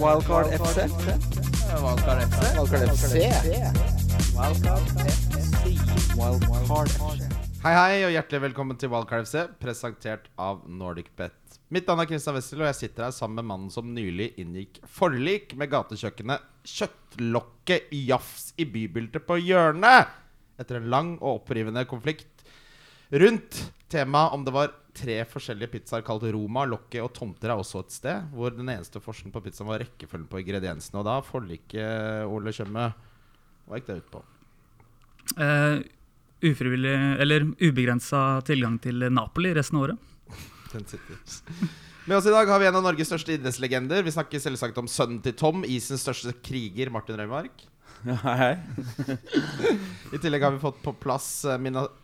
Wildcard FC. Wildcard FC. Wildcard FC. Wildcard FC. Wildcard FC. Hei, hei, og hjertelig velkommen til Wildcard FC, presentert av NordicBet. Mitt navn er Kristian Wessel, og jeg sitter her sammen med mannen som nylig inngikk forlik med gatekjøkkenet Kjøttlokket Jafs i bybildet på hjørnet, etter en lang og opprivende konflikt rundt temaet om det var tre forskjellige pizzaer kalt Roma, Lokket og Tomter er også et sted, hvor den eneste forskjellen på pizzaen var rekkefølgen på ingrediensene. Og da forliket, Ole Tjøme, hva gikk det ut på? Uh, ufrivillig, eller ubegrensa tilgang til Napoli resten av året. Den sitter. Med oss i dag har vi en av Norges største idrettslegender. Vi snakker selvsagt om sønnen til Tom, isens største kriger, Martin Røymark. Ja, hei, hei. I tillegg har vi fått på plass eh,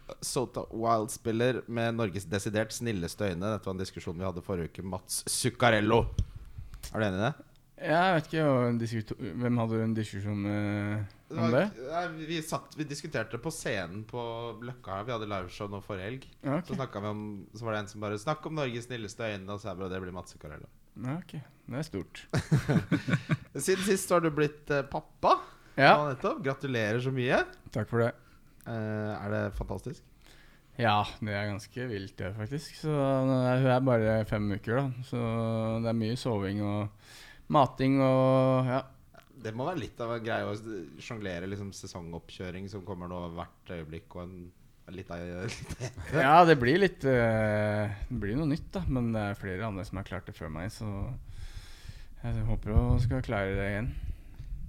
Minnesota Wild-spiller med Norges desidert snilleste øyne. Dette var en diskusjon vi hadde forrige uke. Mats Zuccarello. Er du enig i det? Jeg vet ikke hvem hadde en diskusjon med om det. Nei, vi, satt, vi diskuterte på scenen på Løkka. Vi hadde liveshow nå forrige helg. Ja, Så, om, så var det en som bare Snakk om Norges snilleste øyne, og så er Det blir Mats Zuccarello. Ja, ok. Det er stort. Siden sist har du blitt eh, pappa. Ja. Gratulerer så mye. takk for det. Eh, er det fantastisk? Ja, det er ganske vilt, det, faktisk. Så er- Hun er bare fem uker, da. Så det er mye soving og mating og ja. Det må være litt av en greie å sjonglere liksom, sesongoppkjøring som kommer nå hvert øyeblikk, og en litt av litt av- Ja, det blir litt eh, Det blir noe nytt, da. Men det er flere andre som har klart det før meg, så jeg håper å skal klare det igjen.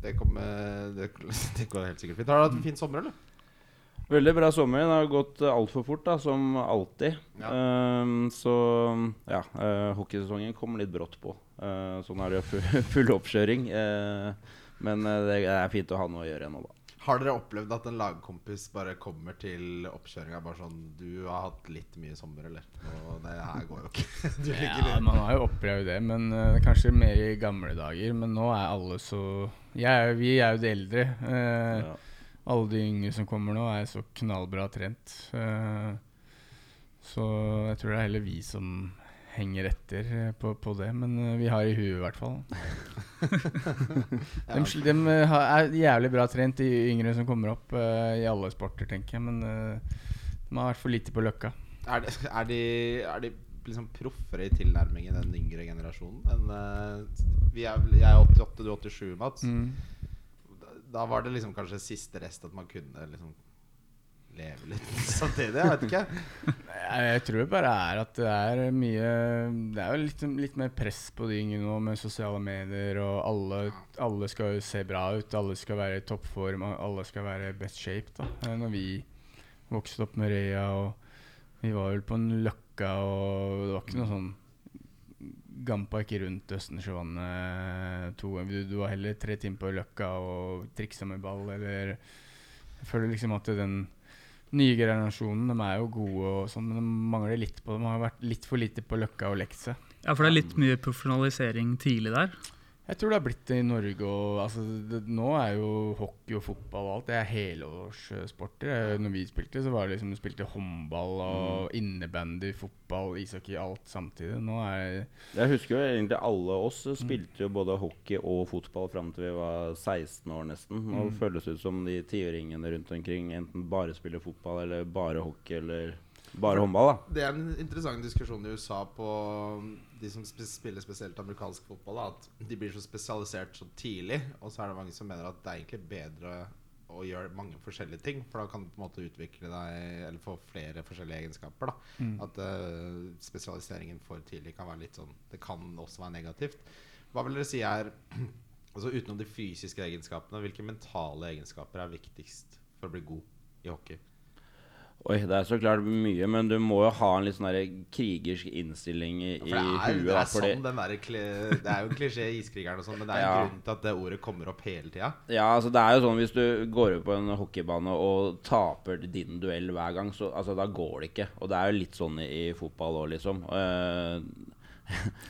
Det, kommer, det, det går helt sikkert fint. Har du hatt en fin sommer, eller? Veldig bra sommer. Det har gått uh, altfor fort, da, som alltid. Ja. Um, så ja, uh, hockeysesongen kom litt brått på. Uh, sånn er det jo full, oppkjøring. Uh, men eh, det er fint å ha noe å gjøre nå, da. Har dere opplevd at en lagkompis bare kommer til oppkjøringa bare sånn Du har hatt litt mye sommer, eller? Og det her går jo ikke. Du Ja, litt man har jo opplevd det, men uh, kanskje mer i gamle dager. Men nå er alle så er- Vi er jo de eldre. Uh, Ja. Alle de yngre som kommer nå, er så knallbra trent. eh, så jeg tror det er heller vi som henger etter eh, på, på det. Men eh, vi har i huet, i hvert fall. De, har- er jævlig bra trent, de yngre som kommer opp i alle sporter, tenker jeg. Men de har vært for lite på løkka. Er, det, er de, er de liksom proffere i tilnærmingen den yngre generasjonen? En, vi er, jeg er 88, du er 87, Mats. Mm. Da, var det liksom kanskje siste rest at man kunne liksom leve litt samtidig. Jeg vet ikke. Jeg, tror det bare er at det er mye Det er jo litt, litt mer press på de yngre nå med sosiale medier, og alle, alle skal jo se bra ut. Alle skal være i toppform, alle skal være best shape. da Eh, Når vi vokste opp med Rea, og vi var vel på en løkka, og det var ikke noe sånn Gampa ikke rundt Østensjøvannet to ganger. Du, du var heller tre timer på løkka og triksa med ball, eller Jeg føler liksom at den nye generasjonen de er jo gode, og sånn, men de mangler litt på. De har vært litt for lite på løkka og lekt seg. Ja, for det er litt mye profesjonalisering tidlig der. Jeg tror det har blitt det i Norge. Og, altså, det, nå er jo hockey og fotball og alt Det er helårssporter. Når vi spilte, så var det liksom du spilte håndball og innebandy, fotball, ishockey, alt samtidig. Nå er Jeg husker jo egentlig alle oss spilte jo både hockey og fotball fram til vi var 16 år nesten. Nå Mm. føles det ut som de tiåringene rundt omkring enten bare spiller fotball eller bare hockey eller bare håndball. da Det er en interessant diskusjon i USA på de som spiller spesielt amerikansk fotball. Da, at de blir så spesialisert så tidlig. Og så er det mange som mener at det er egentlig bedre å gjøre mange forskjellige ting. For da kan du på en måte utvikle deg Eller få flere forskjellige egenskaper. Da. Mm. At uh, spesialiseringen for tidlig kan være litt sånn Det kan også være negativt. Hva vil dere si er Altså Utenom de fysiske egenskapene, hvilke mentale egenskaper er viktigst for å bli god i hockey? Oi, det er så klart mye, men du må jo ha en litt sånn krigersk innstilling i, For det er, huet. det er fordi- sånn den der, Det er jo en klisjé i Iskrigeren og sånn, men det er en Ja. grunn til at det ordet kommer opp hele tida. Ja, altså det er jo sånn Hvis du går ut på en hockeybane og taper din duell hver gang, så altså, da går det ikke. Og det er jo litt sånn i, fotball òg, liksom. Uh,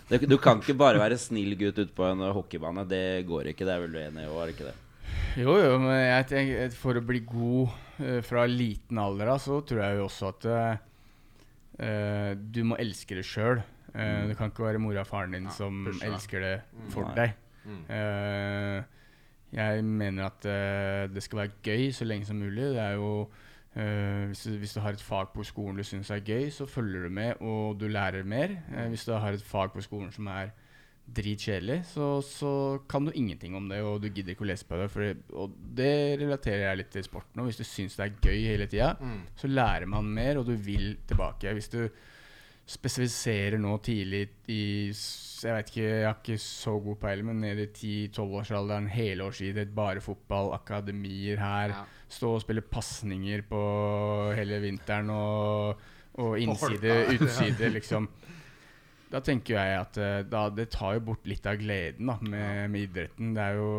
det, du kan ikke bare være snill gutt ute på en hockeybane. Det går ikke. Det er vel du enig i Jo, jo, men jeg tenker, for å bli god uh, fra liten alder av, så tror jeg jo også at eh, du må elske det sjøl. Mm. det kan ikke være mora og faren din Ja, som deg. elsker det Mm. for mm. deg. Mm. Jeg mener at det skal være gøy så lenge som mulig. Det er jo hvis, du, hvis du har et fag på skolen du syns er gøy, så følger du med, og du lærer mer. Eh, hvis du har et fag på skolen som er dritkjedelig, så, så kan du ingenting om det, og du gidder ikke å lese på det. For og det relaterer jeg litt til sporten. Og hvis du syns det er gøy hele tida, Mm. så lærer man mer, og du vil tilbake. Hvis du spesifiserer nå tidlig i Jeg vet ikke, jeg har ikke så god peiling, men ned i 10-12-årsalderen, helårsidrett, bare fotball, akademier her. Ja. Stå og spille pasninger på hele vinteren og, og innside, utside, liksom. Da tenker jeg at eh, da, det tar jo bort litt av gleden da, med, med idretten. Det er jo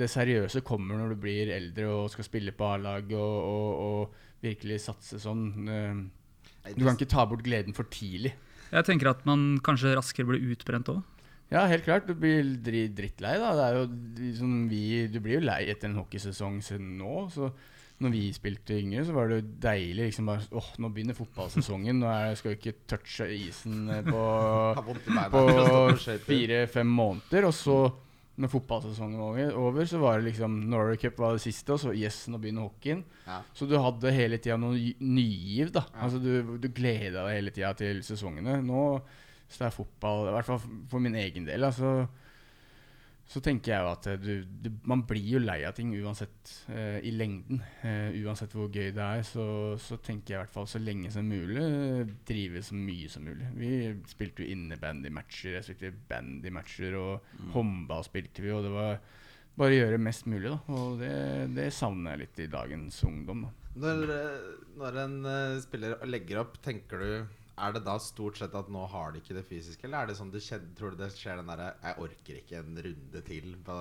Det seriøse kommer når du blir eldre og skal spille på A-lag og, og, og virkelig satse sånn. Eh, Du kan ikke ta bort gleden for tidlig. Jeg tenker at man kanskje raskere blir utbrent òg. Ja, helt klart. Du blir drittlei, da. Det er jo liksom vi, Du blir jo lei etter en hockeysesong siden nå. Så når vi spilte yngre, så var det jo deilig. liksom bare, åh, Nå begynner fotballsesongen. Nå er, skal vi ikke touche isen eh, på, på fire-fem måneder. Og så, når fotballsesongen var over, så var det liksom Norway Cup var det siste, og så yes, nå begynner hockeyen. Ja. Så du hadde hele tida noe nygiv, da. Ja. Altså du, du gleda deg hele tida til sesongene. Nå så det er fotball, i hvert fall for min egen del, altså, så tenker jeg jo at eh, du, du, man blir jo lei av ting uansett eh, i lengden. Eh, uansett hvor gøy det er, så, så tenker jeg i hvert fall så lenge som mulig eh, drive så mye som mulig. Vi spilte jo innebandymatcher, spilte bandymatcher, og håndball spilte vi, og det var bare å gjøre mest mulig, da. Og det, det savner jeg litt i dagens ungdom, da. Når, eh, når en spiller legger opp, tenker du Er det da stort sett at nå har de ikke det fysiske, eller er det sånn du kjenner, tror du det skjer den derre Jeg orker ikke en runde til på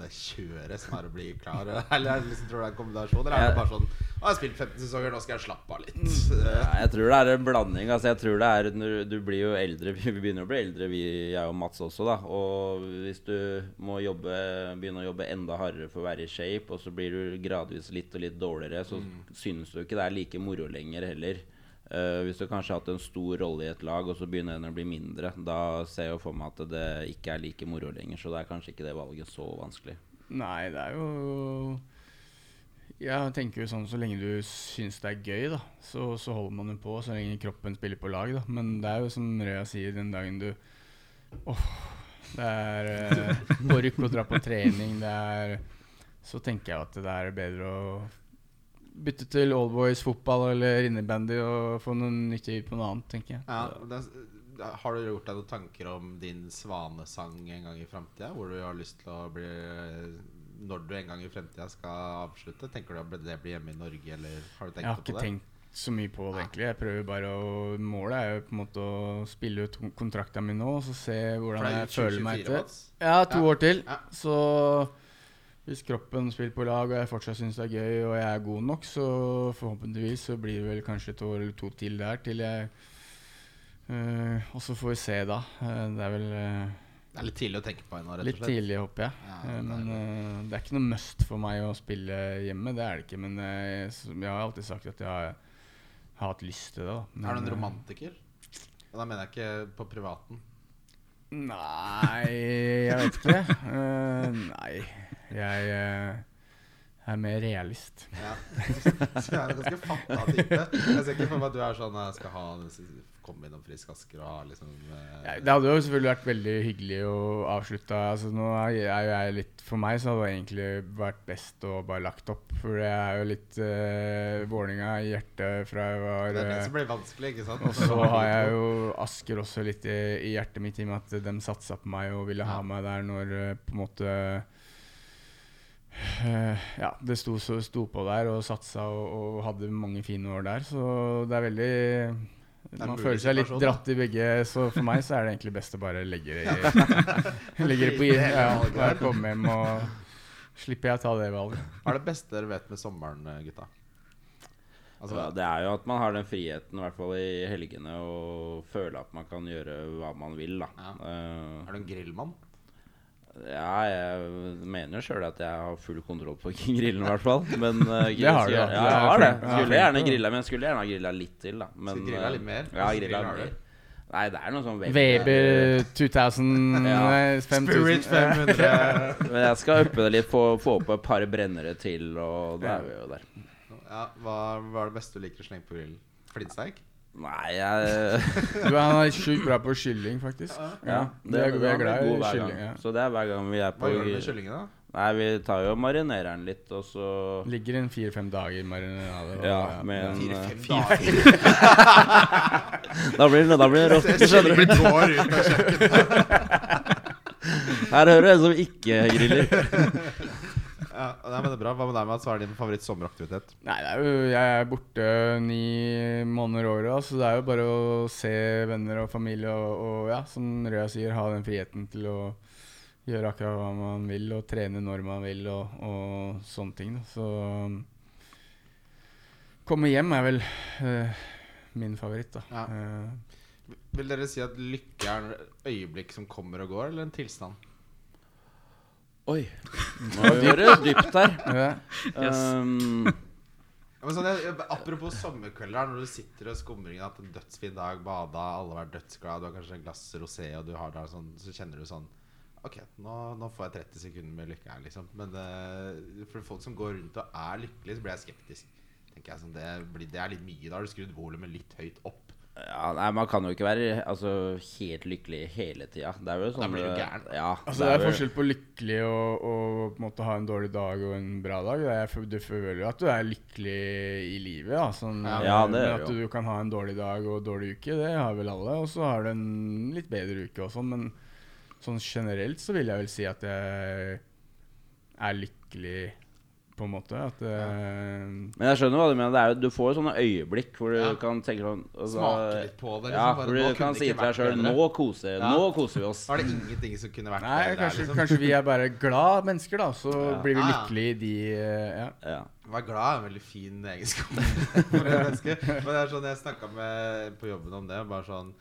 det kjøret som er å bli klar? Eller er liksom, tror du det er en kombinasjon, eller er det bare sånn Å, jeg har spilt 15 sesonger, nå skal jeg slappe av litt. Ja, jeg tror det er en blanding. Altså, jeg tror det er Du blir jo eldre. Vi begynner å bli eldre, vi, jeg og Mats også. da Og hvis du må jobbe begynne å jobbe enda hardere for å være i shape, og så blir du gradvis litt og litt dårligere, så synes du ikke det er like moro lenger heller. Eh, hvis du kanskje har hatt en stor rolle i et lag, og så begynner den å bli mindre, da ser jeg jo for meg at det ikke er like moro lenger. Så det er kanskje ikke det valget så vanskelig. Nei, det er jo Jeg tenker jo sånn så lenge du syns det er gøy, da, så, så holder man jo på så lenge kroppen spiller på lag, da. Men det er jo som Røya sier, den dagen du Åh, det er eh, ork å dra på trening, det er Så tenker jeg at det er bedre å bytte til Allboys fotball eller innebandy og få noe nyttig på noe annet, tenker jeg. Ja, det, har du gjort deg noen tanker om din svanesang en gang i framtida? Hvor du har lyst til å bli Når du en gang i fremtida skal avslutte? Tenker du at det blir hjemme i Norge, eller har du tenkt på det? Jeg har ikke tenkt så mye på det, egentlig. Jeg prøver bare å Målet er jo på en måte å spille ut kontrakta mi nå, og så se hvordan jeg føler meg 2024, etter. Ja, to Ja. år til. Ja. Så hvis kroppen spiller på lag, og jeg fortsatt syns det er gøy, og jeg er god nok, så forhåpentligvis så blir det vel kanskje et år eller to til der, til jeg øh, Og så får vi se, da. Eh, det er vel øh, Det er litt tidlig å tenke på ennå, rett og litt tidlig, håper jeg. Ja, Eh, det er men det. øh, det er ikke noe must for meg å spille hjemme, det er det ikke. Men øh, jeg har alltid sagt at jeg har, har hatt lyst til det. da Er du en romantiker? Og da mener jeg ikke på privaten. Nei, jeg vet ikke. uh, nei, jeg eh, er mer realist. Ja. Jeg er en ganske fatta type. Jeg ser ikke for meg at du er sånn Jeg skal ha komme innom Frisk Asker og ha liksom eh, Ja, det hadde jo selvfølgelig vært veldig hyggelig å avslutte. Altså, nå er jeg, litt For meg så hadde det egentlig vært best å bare lagt opp. For jeg er jo litt uh, Vålinga i hjertet fra jeg var Det er det eh, som blir vanskelig, ikke sant? Og så har jeg jo Asker også litt i, i hjertet mitt, i og med at de satsa på meg og ville ha meg der når eh, på en måte eh, Ja, det sto, så, sto på der og satsa og, og hadde mange fine år der, så det er veldig en Man føler seg litt dratt i begge, så for meg så er det egentlig best å bare legge det i Legge det på i- ja, bare komme hjem og slipper jeg å ta det valget. Hva er det beste dere vet med sommeren, eh, gutta? Altså, Ja, det er jo at man har den friheten, i hvert fall i helgene, og føle at man kan gjøre hva man vil. da Ja. Uh, Er du en grillmann? Ja, jeg mener jo sjøl at jeg har full kontroll på grillen, i hvert fall. Men uh, Det har du, ja. da. Ja, jeg har det. Skulle gjerne grilla, men jeg skulle gjerne ha grilla litt til, da. Men, Skulle grilla eh, litt mer? Ja, grilla mer. Nei, det er noe sånn Weber 2000 Ja. nei, 5000. Spirit 500 Men jeg skal uppe det litt, få, få på et par brennere til, og da er vi jo der. ja, hva, hva er det beste du liker å slenge på grillen? Flintsteik? Nei, jeg Du, han er sjukt bra på kylling, faktisk. Ja, er, vi er glad i kylling. Ja. Så det er hver gang vi er på Hva gjør du med kyllingen, da? Nei, vi tar jo og marinerer den litt, og så Ligger en fire-fem dager i marinade. Ja, med en eh, Fire-fem dager. Da blir det, da blir det rått. Skjønner du. går ut av. Her hører du en som ikke griller. Ja, nei, men det er bra. Hva med deg, Mats? Hva er din favoritt-sommeraktivitet? Nei, det er jo, jeg er borte ni måneder året, så det er jo bare å se venner og familie og, og ja, som Røya sier, ha den friheten til å gjøre akkurat hva man vil og trene når man vil og, og sånne ting. Da. Så komme hjem er vel eh, min favoritt, da. Ja. Uh, Vil dere si at lykke er et øyeblikk som kommer og går, eller en tilstand? Oi. Nå gjør det dypt her. Yes. Um, Ja, sånn, jeg, apropos sommerkvelder, når du sitter og skumrer inn at en dødsfin dag, bada, alle har vært dødsglade, du har kanskje et glass rosé, og du har der sånn, så kjenner du sånn Ok, nå, nå får jeg 30 sekunder med lykke her, liksom. Men uh, for folk som går rundt og er lykkelige, så blir jeg skeptisk. Tenker jeg sånn, Det, blir, det er litt mye. Da har du skrudd volumet litt høyt opp. Ja, nei, man kan jo ikke være altså, helt lykkelig hele tida. Det er jo sånn blir du gæren. Ja, Altså, det er er forskjell på lykkelig og, og på en måte ha en dårlig dag og en bra dag. Det er, du føler jo at du er lykkelig i livet. Da. Sånn, Ja. Ja, det men er at du kan ha en dårlig dag og dårlig uke, det har vel alle. Og så har du en litt bedre uke og sånn. Men sånn generelt så vil jeg vel si at jeg er lykkelig, på en måte. At ja. Men jeg skjønner hva du mener. Det er jo, du får jo sånne øyeblikk hvor du Ja. kan tenke sånn altså, Smake litt på det. Liksom, ja, hvor du kan si til deg sjøl. Nå koser, Ja. nå koser vi oss. Var det ingenting som kunne vært Nei, bedre der, kanskje, liksom? kanskje vi er bare glad mennesker, da. Så Ja. blir vi lykkelige i de eh, Ja. Ja. Vær glad er en veldig fin egenskap. Men det er sånn jeg snakka med på jobben om det. Bare sånn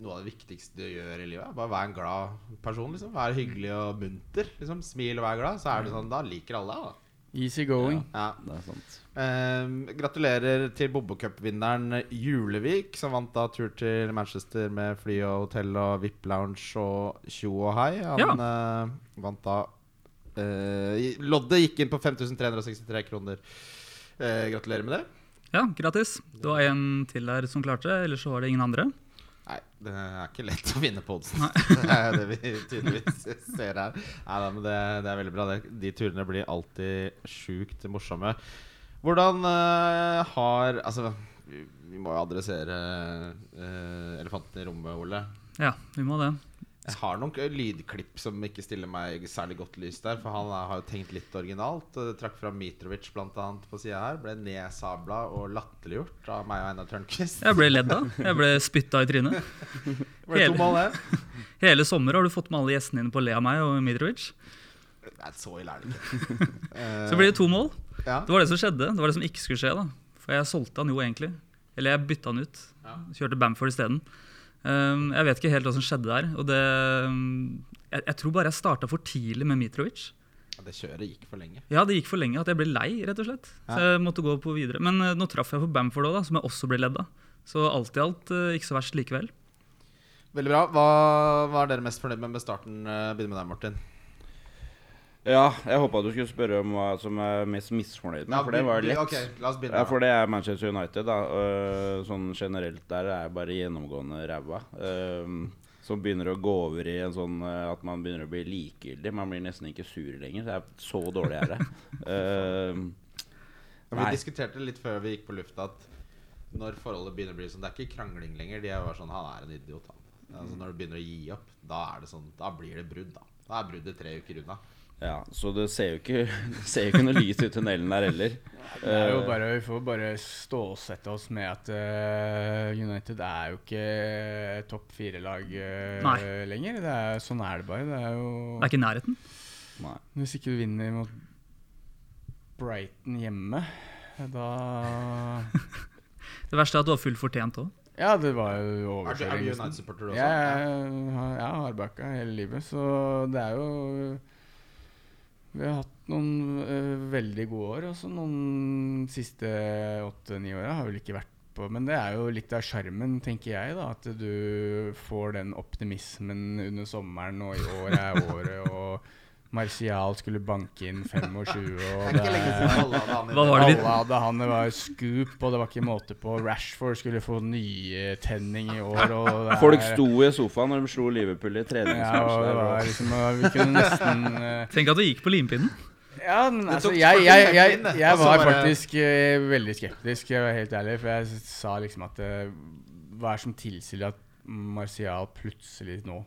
Noe av det viktigste du gjør i livet, er bare være en glad person. liksom Være hyggelig og munter. liksom Smil og vær glad. Så er det sånn, da liker alle deg. da Easy going. ja. Det er sant. Ehm, gratulerer til Bobokup-vinneren Julevik, som vant da tur til Manchester med fly og hotell og VIP-lounge og tjo og hei. Han Ja. eh, vant da eh, Loddet gikk inn på 5363 kroner. Eh, gratulerer med det. Ja, gratis. Det var en til der som klarte det, ellers så var det ingen andre. Nei, det er ikke lett å vinne på oddsen. Det er det vi tydeligvis ser her. Nei, da, men det, det er veldig bra. De turene blir alltid sjukt morsomme. Hvordan uh, har Altså, vi, må jo adressere uh, elefanten i rommet, Ole. Ja, vi må det. Jeg har noen lydklipp som ikke stiller meg særlig godt lys der. For han er, har jo tenkt litt originalt. Trakk fram Mitrovic annet på sida her. Ble nedsabla og latterliggjort av meg og Einar Tørnquist. Jeg ble ledd av. Jeg ble spytta i trynet. hele? Hele sommer har du fått med alle gjestene dine på å le av meg og Mitrovic. Nei, så ille er det ikke. Så blir det to mål. Ja. Det var det som skjedde. Det var det som ikke skulle skje. da For jeg solgte han jo egentlig. Eller jeg bytta han ut. Kjørte Bamford isteden. Um, jeg vet ikke helt hva som skjedde der. Og det, um, jeg, jeg tror bare jeg starta for tidlig med Mitrovic. Ja, Det kjøret gikk for lenge. Ja, det gikk for lenge at jeg ble lei, rett og slett. Så jeg måtte gå på videre. Men uh, nå traff jeg på Bamford òg, som jeg også ble ledd av. Så alt i alt uh, ikke så verst likevel. Veldig bra. Hva, hva er dere mest fornøyd med med starten? Begynn Begynner med deg, Martin. Ja, jeg håpa du skulle spørre om hva som er mest misfornøyd med, for det var lett. Okay, la oss begynne. Ja, for det er Manchester United, da. Øh, sånn generelt der er jeg bare gjennomgående ræva. Uh, som begynner å gå over i en sånn øh, at man begynner å bli likegyldig. Man blir nesten ikke sur lenger. Så, jeg, så dårlig er det. Vi Nei. diskuterte litt før vi gikk på lufta at når forholdet begynner å bli sånn Det er ikke krangling lenger. De er bare sånn Han er en idiot, han. Altså, når du begynner å gi opp, da er det sånn Da blir det brudd, da. Da er bruddet tre uker unna. Ja, så det ser jo ikke, det ser jo ikke noe lys i tunnelen der heller. Det er jo Eh, bare, vi får bare stålsette oss med at uh, United er jo ikke topp fire-lag uh, lenger. Det er, sånn er det bare. Det er jo Det er ikke i nærheten. nei. Hvis ikke du vinner mot Brighton hjemme, da Det verste er at du har fullt fortjent òg. Ja, det var jo overkjøring. er du. United-supporter også? Jeg, har- jeg har hardbacka hele livet, så det er jo Vi har hatt noen uh, veldig gode år. Og noen siste åtte-ni åra har vel ikke vært på. Men det er jo litt av sjarmen, tenker jeg, da. At du får den optimismen under sommeren, og i år er året, og Martial skulle banke inn 25, og Det alle hadde han det var scoop, og det var ikke måte på. Rashford skulle få nytenning i år. Og det er- Folk sto i sofaen når de slo Liverpool i ja, det var liksom Vi kunne nesten eh, Tenk at det gikk på limpinnen. Ja, men altså, jeg, jeg, jeg, jeg var faktisk uh, veldig skeptisk, jeg var helt ærlig. For jeg sa liksom at uh, Hva er det som tilsier at Martial plutselig nå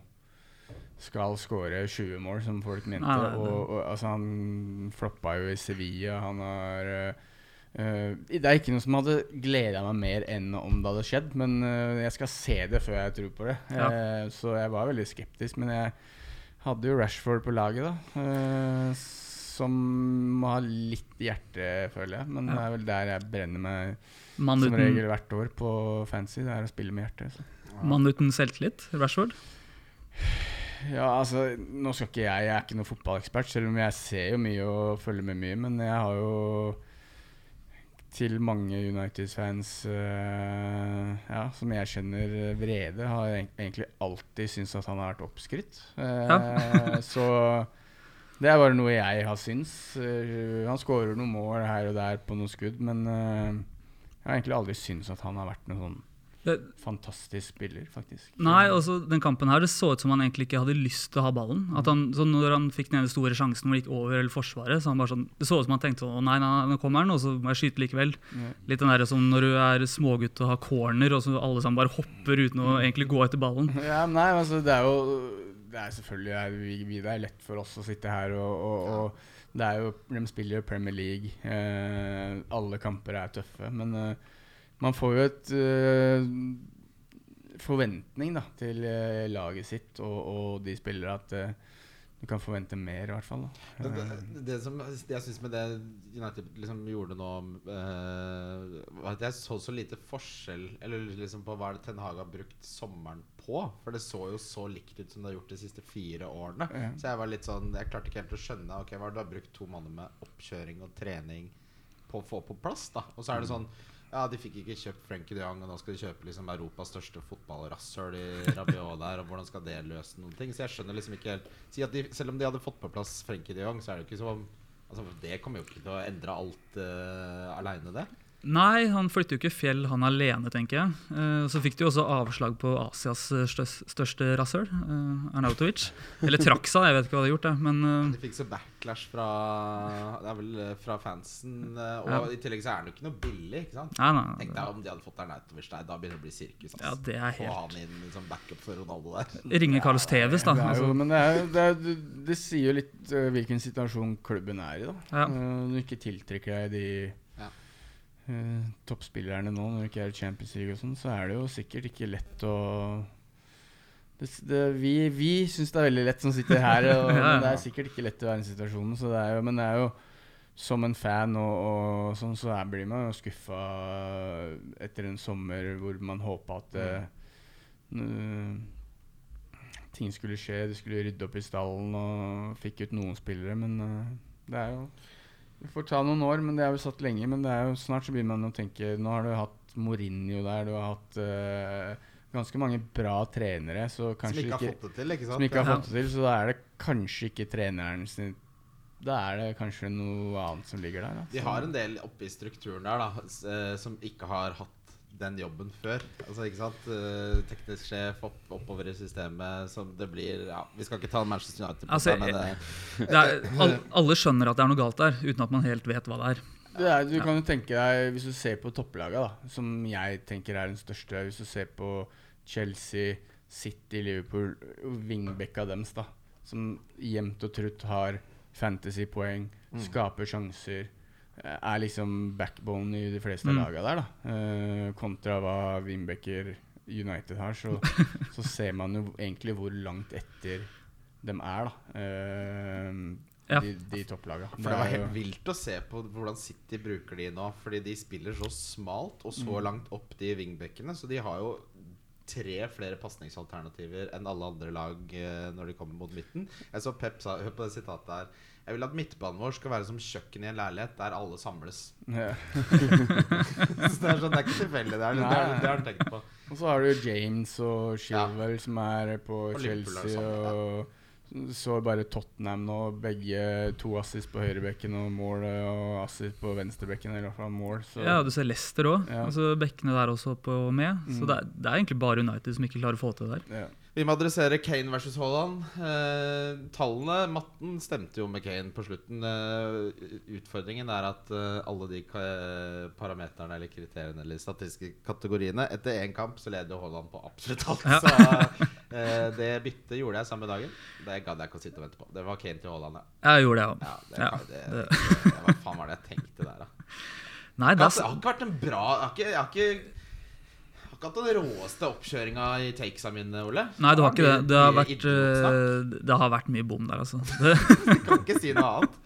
skal skåre 20 mål, som folk mente? Nei, nei, nei. Og, og altså, han floppa jo i Sevilla. Han har uh, eh, Det er ikke noe som hadde gleda meg mer enn om det hadde skjedd, men uh, jeg skal se det før jeg tror på det. Ja. Uh, så jeg var veldig skeptisk. Men jeg hadde jo Rashford på laget, da. eh, som ha litt hjerte, føler jeg. Men Ja. det er vel der jeg brenner meg Man som uten, regel hvert år på fancy. Det er å spille med hjertet. Mann uten selvtillit, Rashford. Ja, altså, nå skal ikke jeg Jeg er ikke noen fotballekspert, selv om jeg ser jo mye og følger med mye. Men jeg har jo til mange United-fans uh, ja, som jeg kjenner vrede, har egentlig alltid syntes at han har vært oppskrytt. Ja. så det er bare noe jeg har syntes. Uh, han skårer noen mål her og der på noen skudd, men eh, jeg har egentlig aldri syntes at han har vært noen sånn Det, fantastisk spiller, faktisk. nei, altså den kampen her, det så ut som han egentlig ikke hadde lyst til å ha ballen. At han, så når han fikk den ene store sjansen hvor det gikk over eller forsvaret, så han bare sånn, det så ut som han tenkte sånn, å nei, nei, nå kommer han, og så må jeg skyte likevel. Ja. Litt den der som når du er smågutt og har corner, og så alle sammen bare hopper uten å egentlig gå etter ballen. Ja, nei, altså det er jo Det er selvfølgelig Det er lett for oss å sitte her og, og, og det er jo, De spiller jo Premier League. Eh, alle kamper er tøffe. Men eh, man får jo et eh, forventning da, til eh, laget sitt og, og de spillere at eh, du kan forvente mer, i hvert fall. Da. Eh, det, det som det jeg syns med det United liksom gjorde nå uh, var at Jeg så så lite forskjell Eller liksom på hva det Ten Hag har brukt sommeren på. For det så jo så likt ut som det har gjort de siste fire årene. Ja. Så jeg var litt sånn Jeg klarte ikke helt å skjønne Ok, hva det du har brukt to måneder med oppkjøring og trening på å få på plass. da Og så er det sånn ja, De fikk ikke kjøpt Frenkie de Jong, og nå skal de kjøpe liksom Europas største fotballrasshøl i Rabiot der. Og hvordan skal det løse noen ting? Så jeg skjønner liksom ikke helt si de, Selv om de hadde fått på plass Frenkie de Jong, så er det jo ikke som om altså, Det kommer jo ikke til å endre alt uh, aleine, det. Nei, han flytter jo ikke fjell han alene, tenker jeg. Eh, så fikk de jo også avslag på Asias største rasshøl, eh, Arnautovic. Eller trakk seg, jeg vet ikke hva de har gjort, det. Men eh, De fikk så backlash fra Det vel fra fansen. og Ja. i tillegg så er han jo ikke noe billig, ikke sant? nei, nei. Tenk deg om de hadde fått Arnautovic der. Da begynner det å bli sirkus. Ja, det er helt... Få han inn som backup for Ronaldo der. Ringe Carlos Tevez, da. Det er jo, Altså, men det, er, det, er, det, det sier jo litt hvilken situasjon klubben er i. da Ja. Du ikke tiltrekker deg de Eh, toppspillerne nå, når det ikke er Champions League og sånn, så er det jo sikkert ikke lett å det, det, Vi, vi syns det er veldig lett som sitter her, og, men det er sikkert ikke lett å være i situasjonen. Så det er jo, men det er jo som en fan og, og sånn, så er, blir man jo skuffa etter en sommer hvor man håpa at n- ting skulle skje. De skulle rydde opp i stallen og fikk ut noen spillere, men uh, det er jo Det får ta noen år, men det er jo satt lenge. Men det er jo snart så begynner man å tenke Nå har du hatt Mourinho der, du har hatt uh, ganske mange bra trenere, så Som ikke har fått det til, ikke sant? som ikke har fått det til. Så da er det kanskje ikke treneren sin Da er det kanskje noe annet som ligger der. Da. De har en del oppi strukturen der da eh, som ikke har hatt den jobben før. Altså ikke sant Eh, Teknisk sjef opp, oppover i systemet som det blir Ja, vi skal ikke ta Manchester United på Altså, men det, det er, alle skjønner at det er noe galt der, uten at man helt vet hva det er. Det er, du kan jo tenke deg, Hvis du ser på topplaga, da, som jeg tenker er den største Hvis du ser på Chelsea, City, Liverpool, wingbacka deres, da, som jevnt og trutt har fantasypoeng, skaper sjanser, eh, er liksom backbone i de fleste Mm. laga der, da. Eh, kontra hva Wimbecker United har, så, så ser man jo egentlig hvor langt etter dem er, da. Eh, Ja. de, de topplaga. For det var er helt vilt å se på hvordan City bruker de nå. Fordi de spiller så smalt og så Mm. langt opp de wingbackene. Så de har jo tre flere pasningsalternativer enn alle andre lag eh, når de kommer mot midten. Jeg så Pep sa Hør på det sitatet her. Jeg vil at midtbanen vår skal være som kjøkken i en leilighet der alle samles. Yeah. Så det er sånn, det er ikke tilfeldig. Det, det, er- det har han tenkt på. Og så har du James og Chilwell som er på Og Chelsea. sammen, Og så bare Tottenham nå. Begge to assist på høyrebekken og mål, og assist på venstrebekken. Eller i hvert fall mål. Så Ja, du ser Leicester òg. Ja. Altså, bekkene der også på med. Så Mm. det er, det er egentlig bare United som ikke klarer å få til det der. ja. Vi må adressere Kane versus Haaland. Eh, tallene Matten stemte jo med Kane på slutten. Eh, utfordringen er at eh, alle de parameterne eller kriteriene eller statistiske kategoriene Etter én kamp så leder Haaland på absolutt alt. Så eh, det byttet gjorde jeg samme dagen. Det gadd jeg ikke å sitte og vente på. Det var Kane til Haaland, ja. Jeg gjorde det òg. ja, det, Ja, det, Hva faen var det jeg tenkte der, da? Nei, Det har, ikke vært en bra Jeg har ikke, jeg har ikke, ikke hatt den råeste oppkjøringa i takesa mine, Ole. nei, du har ikke det. Det har vært, eh, det har vært mye bom der, altså. Det, Jeg kan ikke si noe annet.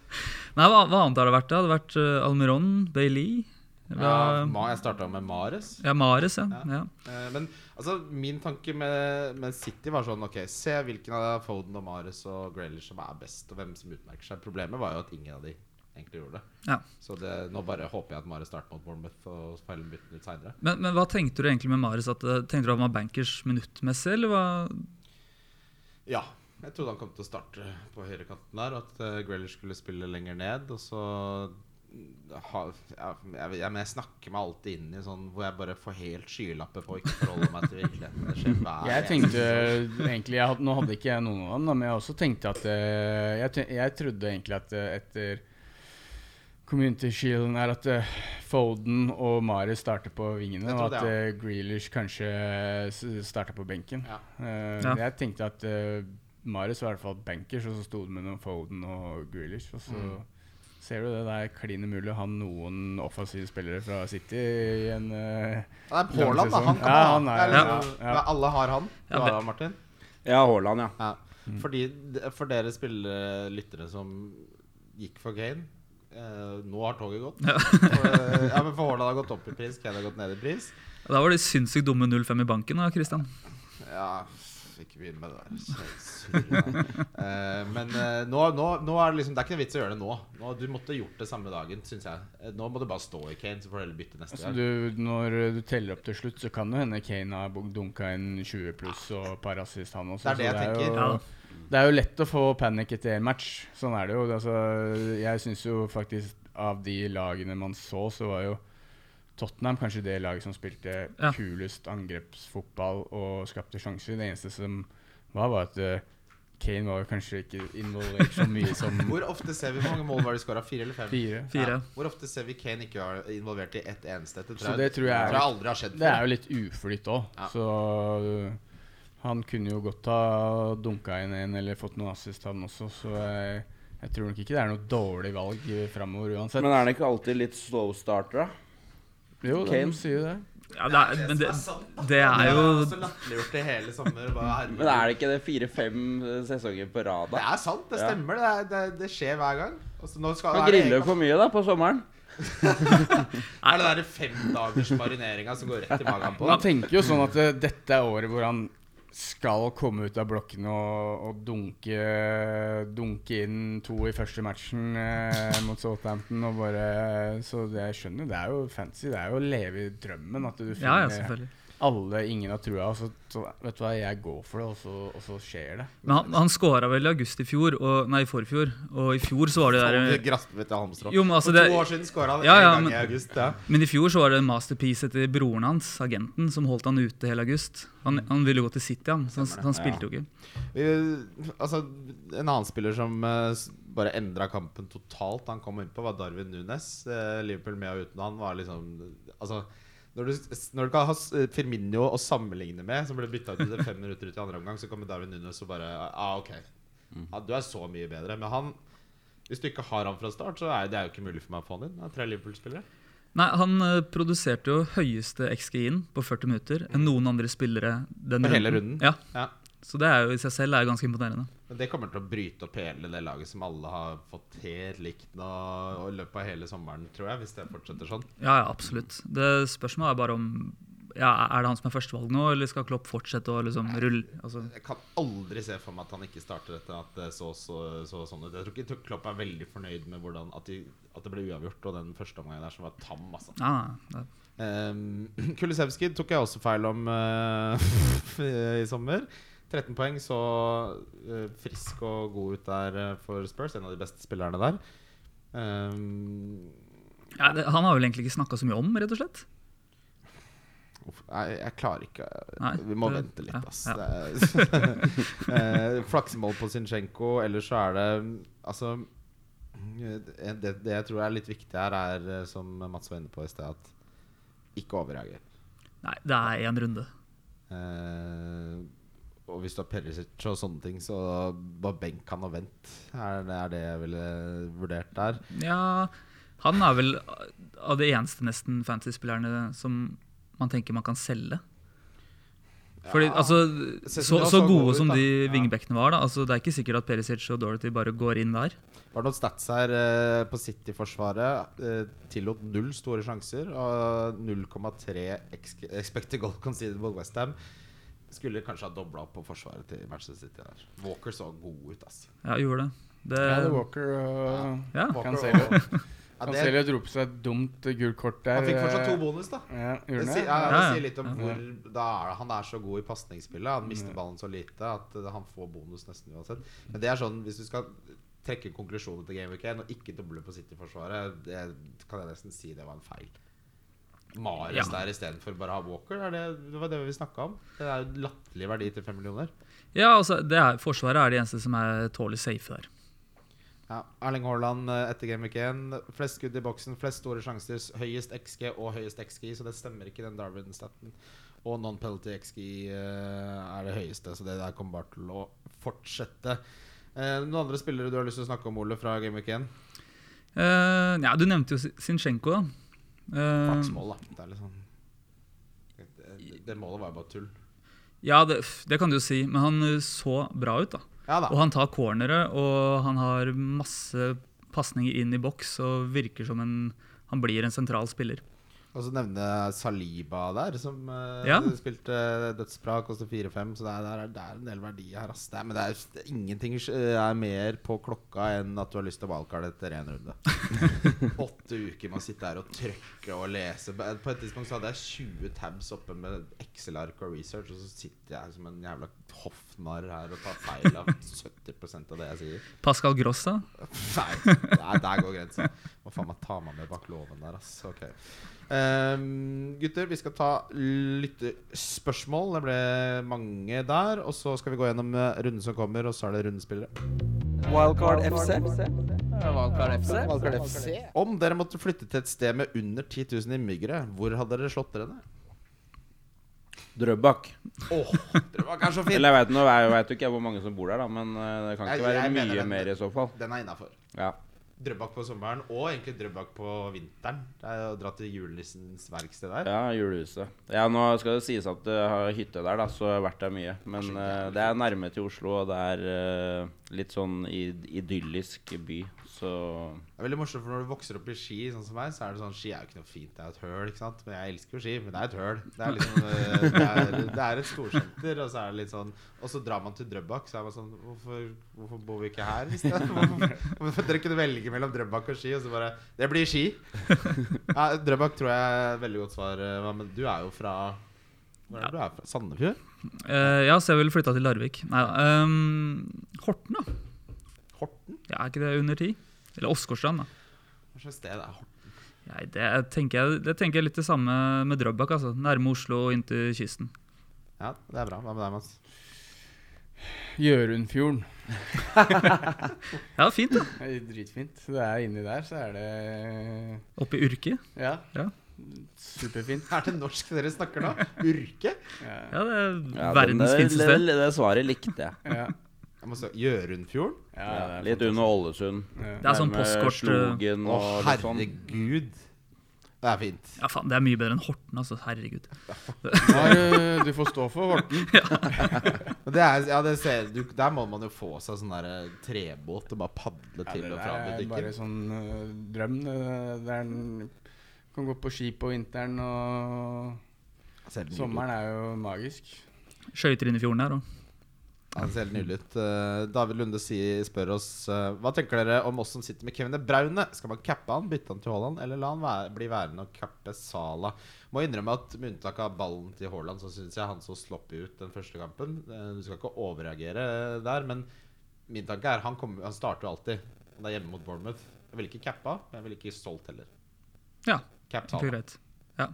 nei, hva, hva annet har det vært? Det har vært eh, Almiron, Bailey var, ja, jeg starta med Mares. ja, Mares, ja. Ja. ja. Eh, Men altså, min tanke med, med City var sånn Ok, se hvilken av Foden og Mares og Grealish som er best, og hvem som utmerker seg. Problemet var jo at ingen av de egentlig gjorde det. Ja. Så det, nå bare håper jeg at Mares starter mot Bournemouth og spiller bytten bytte den seinere. Men, men hva tenkte du egentlig med Mares? At, eh, tenkte du at han var bankers minuttmessig, eller hva? Ja. Jeg trodde han kom til å starte på høyrekanten der, og at uh, Grealish skulle spille lenger ned. Og så ha, ja, jeg, jeg, jeg snakker meg alltid inn i sånn hvor jeg bare får helt skylapper på å ikke forholde meg til virkeligheten. Det skjer hver Jeg tenkte egentlig jeg had, Nå hadde ikke jeg noen av dem, men jeg også tenkte at eh, jeg, jeg trodde egentlig at etter Community Shielden er at uh, Foden og Mari starter på vingene, og at uh, Grealish kanskje s- starter på benken. Ja. Uh, Ja. Jeg tenkte at uh, Maris var i hvert fall bankers, og så sto det med noen Foden og Grealish. Og så Mm. ser du det, det er klin umulig å ha noen offensive spillere fra City i en uh, Det er Haaland, da. Han kan Ja, ha. han er- Eller, ja, ja. Alle har han. Du har han, Martin? Ja, Haaland, ja. Ja. Mm. Fordi, for dere spillere, lyttere som gikk for Kane eh, Nå har toget gått. For, eh, ja, men for Haaland har gått opp i pris, Kane har gått ned i pris. Da var det sinnssykt dumme 0-5 i banken da, Christian. Ja, ikke begynn med det der. Så- Eh, men eh, nå, nå, nå er det liksom Det er ikke noe vits å gjøre det nå. nå du måtte gjort det samme dagen, syns jeg. Eh, Nå må du bare stå i Kane, så får du heller bytte neste Altså gang. du, når du teller opp til slutt, så kan det hende Kane har dunka inn 20 pluss og par assist, han også. Det er det jeg jeg tenker. Jo, Ja. Det er jo lett å få panikk etter en match. Sånn er det jo. Altså, jeg syns jo faktisk av de lagene man så, så var jo Tottenham kanskje det laget som spilte Ja. kulest angrepsfotball og skapte sjanser. Det eneste som var, var at uh, Kane var jo kanskje ikke involvert så mye som Hvor ofte ser vi Hvor mange mål var det skåra? Fire eller fem? fire. Fire. Ja. Hvor ofte ser vi Kane ikke være involvert i ett eneste? Dette Så det tror jeg er- jeg aldri har skjedd før. Det er jo litt uflytt òg, Ja. så uh, han kunne jo godt ha dunka inn en eller fått noe assist, han også. Så jeg, jeg tror nok ikke det er noe dårlig valg framover uansett. Men er han ikke alltid litt slow starter, da? jo, Kane? de sier jo det. Ja, det er, men det, det er jo latterliggjort i hele sommer. Men er det ikke det fire-fem eh, sesonger på rad, Det er sant, det stemmer. Det, er, det, det skjer hver gang. Altså, nå skal, Han griller jo for mye da på sommeren. Er det der femdagers marineringa som går rett i magen på? Han tenker jo sånn at uh, dette er året hvor han skal komme ut av blokkene og, og dunke, dunke inn to i første matchen eh, mot Southampton. Og bare, så det, jeg skjønner, det er jo fancy. Det er jo å leve i drømmen. At du Ja, ja, selvfølgelig. Alle ingen har trua, så, så vet du hva, jeg går for det, og så, og så skjer det. Men han, han skåra vel i august i fjor, og, nei, i forfjor. Og i fjor så var det der Graspet til Halmstrå. Jo, men altså For det, to år siden skåra han Ja, en ja, gang men- i august. Ja. Men i fjor så var det en masterpiece etter broren hans, agenten, som holdt han ute hele august. Han, han ville gå til City, han, så han, han spilte jo ikke. Vi- altså, en annen spiller som eh, bare endra kampen totalt da han kom innpå, var Darwin Nunes. Eh, Liverpool med og uten han var liksom Altså når du, når du kan ha Firmino å sammenligne med, som ble bytta ut til fem minutter ut i andre omgang, så kommer Darwin Nunes og bare ah, Ok, ja, du er så mye bedre. Men han hvis du ikke har han fra start, så er det jo ikke mulig for meg å få han inn. Det er tre Liverpool-spillere. Nei, Han eh, produserte jo høyeste XG-en på 40 minutter enn noen andre spillere den På hele runden? Ja, Ja. Så det er jo i seg selv er ganske imponerende. Men det kommer til å bryte opp hele det laget som alle har fått helt likt nå i løpet av hele sommeren, tror jeg, hvis det fortsetter sånn. Ja, ja, absolutt. Det Spørsmålet er bare om ja, Er det han som er førstevalg nå, eller skal Klopp fortsette å liksom rulle altså, Jeg kan aldri se for meg at han ikke starter dette, at det så, så, så sånn ut. Jeg tror ikke Klopp er veldig fornøyd med hvordan at, de, at det ble uavgjort, og den første omgangen der som var tam. Altså. ja, det, Um, Kulisevskij tok jeg også feil om uh, i sommer. 13 poeng, så eh, frisk og god ut der eh, for Spurs. En av de beste spillerne der. Um, ja, det, Han har vel egentlig ikke snakka så mye om, rett og slett. nei, jeg klarer ikke Nei, Vi må det- vente litt, ass. ja. Eh, Flaksemål på Zinchenko. Ellers så er det Altså det, det, jeg tror er litt viktig her, er som Mats var inne på i sted, at ikke overreager. Nei, det er én runde. Eh, og hvis du har Perisic og sånne ting, så bare benk han og vent. Er det, er det jeg ville vurdert der. Ja, han er vel av de eneste nesten fantasy-spillerne som man tenker man kan selge. Fordi, Ja, altså, så, så så gode ut, som de Ja. vingbekkene var, da. Altså, det er ikke sikkert at Perisic og Dorothy bare går inn der. Var det noen stats her eh, på City-forsvaret? Eh, tillot null store sjanser og 0,3 ex expected goal conceded mot Westham. Skulle kanskje ha dobla opp på forsvaret til Manchester City der. Walker så god ut, ass. Ja, gjorde det. det Ja, det er Walker og ja. Cancelo. og- ja, det, Cancelo dro på seg et dumt gult kort der. han fikk fortsatt to eh, bonus, da. Ja, Det, gjorde sier, ja, det sier litt om hvor da er, han er så god i pasningsspillet. Han mister ballen så lite at eh, han får bonus nesten uansett. Men det er sånn, hvis du skal trekke konklusjonen til Game Week 1 og ikke doble på City-forsvaret, det kan jeg nesten si det var en feil. Mares Ja. der istedenfor bare å ha Walker, er det, det var det vi snakka om. Det er jo latterlig verdi til fem millioner. ja, altså, det er, Forsvaret er de eneste som er tålelig safe der. Ja, Erling Haaland eh, etter Game Week 1. Flest skudd i boksen, flest store sjanser, høyest XG og høyest XG, så det stemmer ikke, den Darwin-staten. Og non-penalty XG eh, er det høyeste, så det der kommer bare til å fortsette. Eh, noen andre spillere du har lyst til å snakke om, Ole, fra Game Week 1? Uh, ja, du nevnte jo Sinchenko, da. Eh, da. Det er litt sånn det, det målet var jo bare tull. ja, det, det kan du jo si, men han eh, så bra ut, da. Ja da. Og han tar cornere, og han har masse pasninger inn i boks og virker som en Han blir en sentral spiller. Og så nevne Saliba der, som eh, Ja. spilte dødsbra, koster 4-5. Så det er, det, er, en del verdi her. Ass. Det er, men det er, det er ingenting eh, er mer på klokka enn at du har lyst til å valgkarte etter én runde. Åtte uker med å sitte her og trykke og lese. På et tidspunkt så hadde jeg 20 tabs oppe med Excel-ark og research, og så sitter jeg som en jævla hoffnarr her og tar feil av 70% av det jeg sier. Pascal Gross, da? nei, der går grensa. Må faen meg tar meg med bak låven der, ass. Ok. Um, gutter, vi skal ta lyttespørsmål. Det ble mange der. Og så skal vi gå gjennom eh, runden som kommer, og så er det rundespillere. Wildcard FC. Wildcard FC. Wildcard FC. Om dere måtte flytte til et sted med under 10 000 innbyggere, hvor hadde dere slått dere ned? Drøbak. Åh, Drøbak er så fint! Eller jeg vet, nå, jeg vet jo ikke hvor mange som bor der, da, men eh, det kan ikke være jeg være mye den- mer i så fall. Den er innafor. Ja. Drøbak på sommeren, og egentlig Drøbak på vinteren. Det er å dra til julenissens verksted der. Ja, julehuset. Ja, nå skal det sies at jeg har hytte der, da, så jeg har vært der mye. Men eh, det er nærme til Oslo, og det er eh, litt sånn id idyllisk by, så Det er veldig morsomt, for når du vokser opp i Ski, sånn som meg, så er det sånn Ski er jo ikke noe fint, det er et høl, ikke sant. Men jeg elsker jo Ski, men det er et høl. Det er liksom eh, Det er, det er et storsenter, og så er det litt sånn Og så drar man til Drøbak, så er man sånn Hvorfor, hvorfor bor vi ikke her i sted? Hvorfor, hvorfor dere kunne velge mellom Drøbak og Ski, og så bare Det blir Ski. Ja, Drøbak tror jeg er et veldig godt svar. eh, Men du er jo fra Hvor er det du er fra? Sandefjord? Uh, ja, så jeg ville flytta til Larvik. Nei da. Um, Horten, da. Horten? Ja, er ikke det under ti? Eller Åsgårdstrand, da. Hva slags sted er Horten? Nei, det tenker, jeg, det tenker jeg litt det samme med Drøbak. altså. Nærme Oslo og inntil kysten. Ja, det er bra. Hva med deg, Mats? Gjørundfjorden. Ja, fint, da. Det er dritfint. Det er inni der, så er det Oppe i Urke? Ja. Ja. Superfint. Er det norsk dere snakker nå? Urke? Ja. Ja, det er ja, verdens den- fineste det, sted. det, det svaret likte jeg. Ja. Gjørundfjorden? Ja, Ja, det litt under Ålesund. Ja. Det er sånn postkort, eh, Å, sånn. herregud. Det er fint. Ja, faen, Det er mye bedre enn Horten, altså. Herregud. Nå er du, får stå for Horten. Det er, ja, det ser, du, der må man jo få seg sånn der eh, trebåt og bare padle Ja, til det og der Det er bare sånn uh, drøm. Det en kan gå på ski på vinteren og. Sommeren er jo magisk. Skøyter inn i fjorden her òg. Det ser helt nydelig ut. Eh, David Lunde spør oss eh, Hva tenker dere om oss som sitter med Kevin De Braune? Skal man cappe han, bytte han til Haaland, eller la han være, bli værende og cappe Sala? Må innrømme at med unntak av ballen til Haaland, så syns jeg han så sloppy ut den første kampen. Eh, Du skal ikke overreagere der, men min tanke er han, kommer- han starter alltid. Det er hjemme mot Bournemouth. Jeg ville ikke cappa, men jeg ville ikke solgt heller. Ja, Cap Sala. Ja.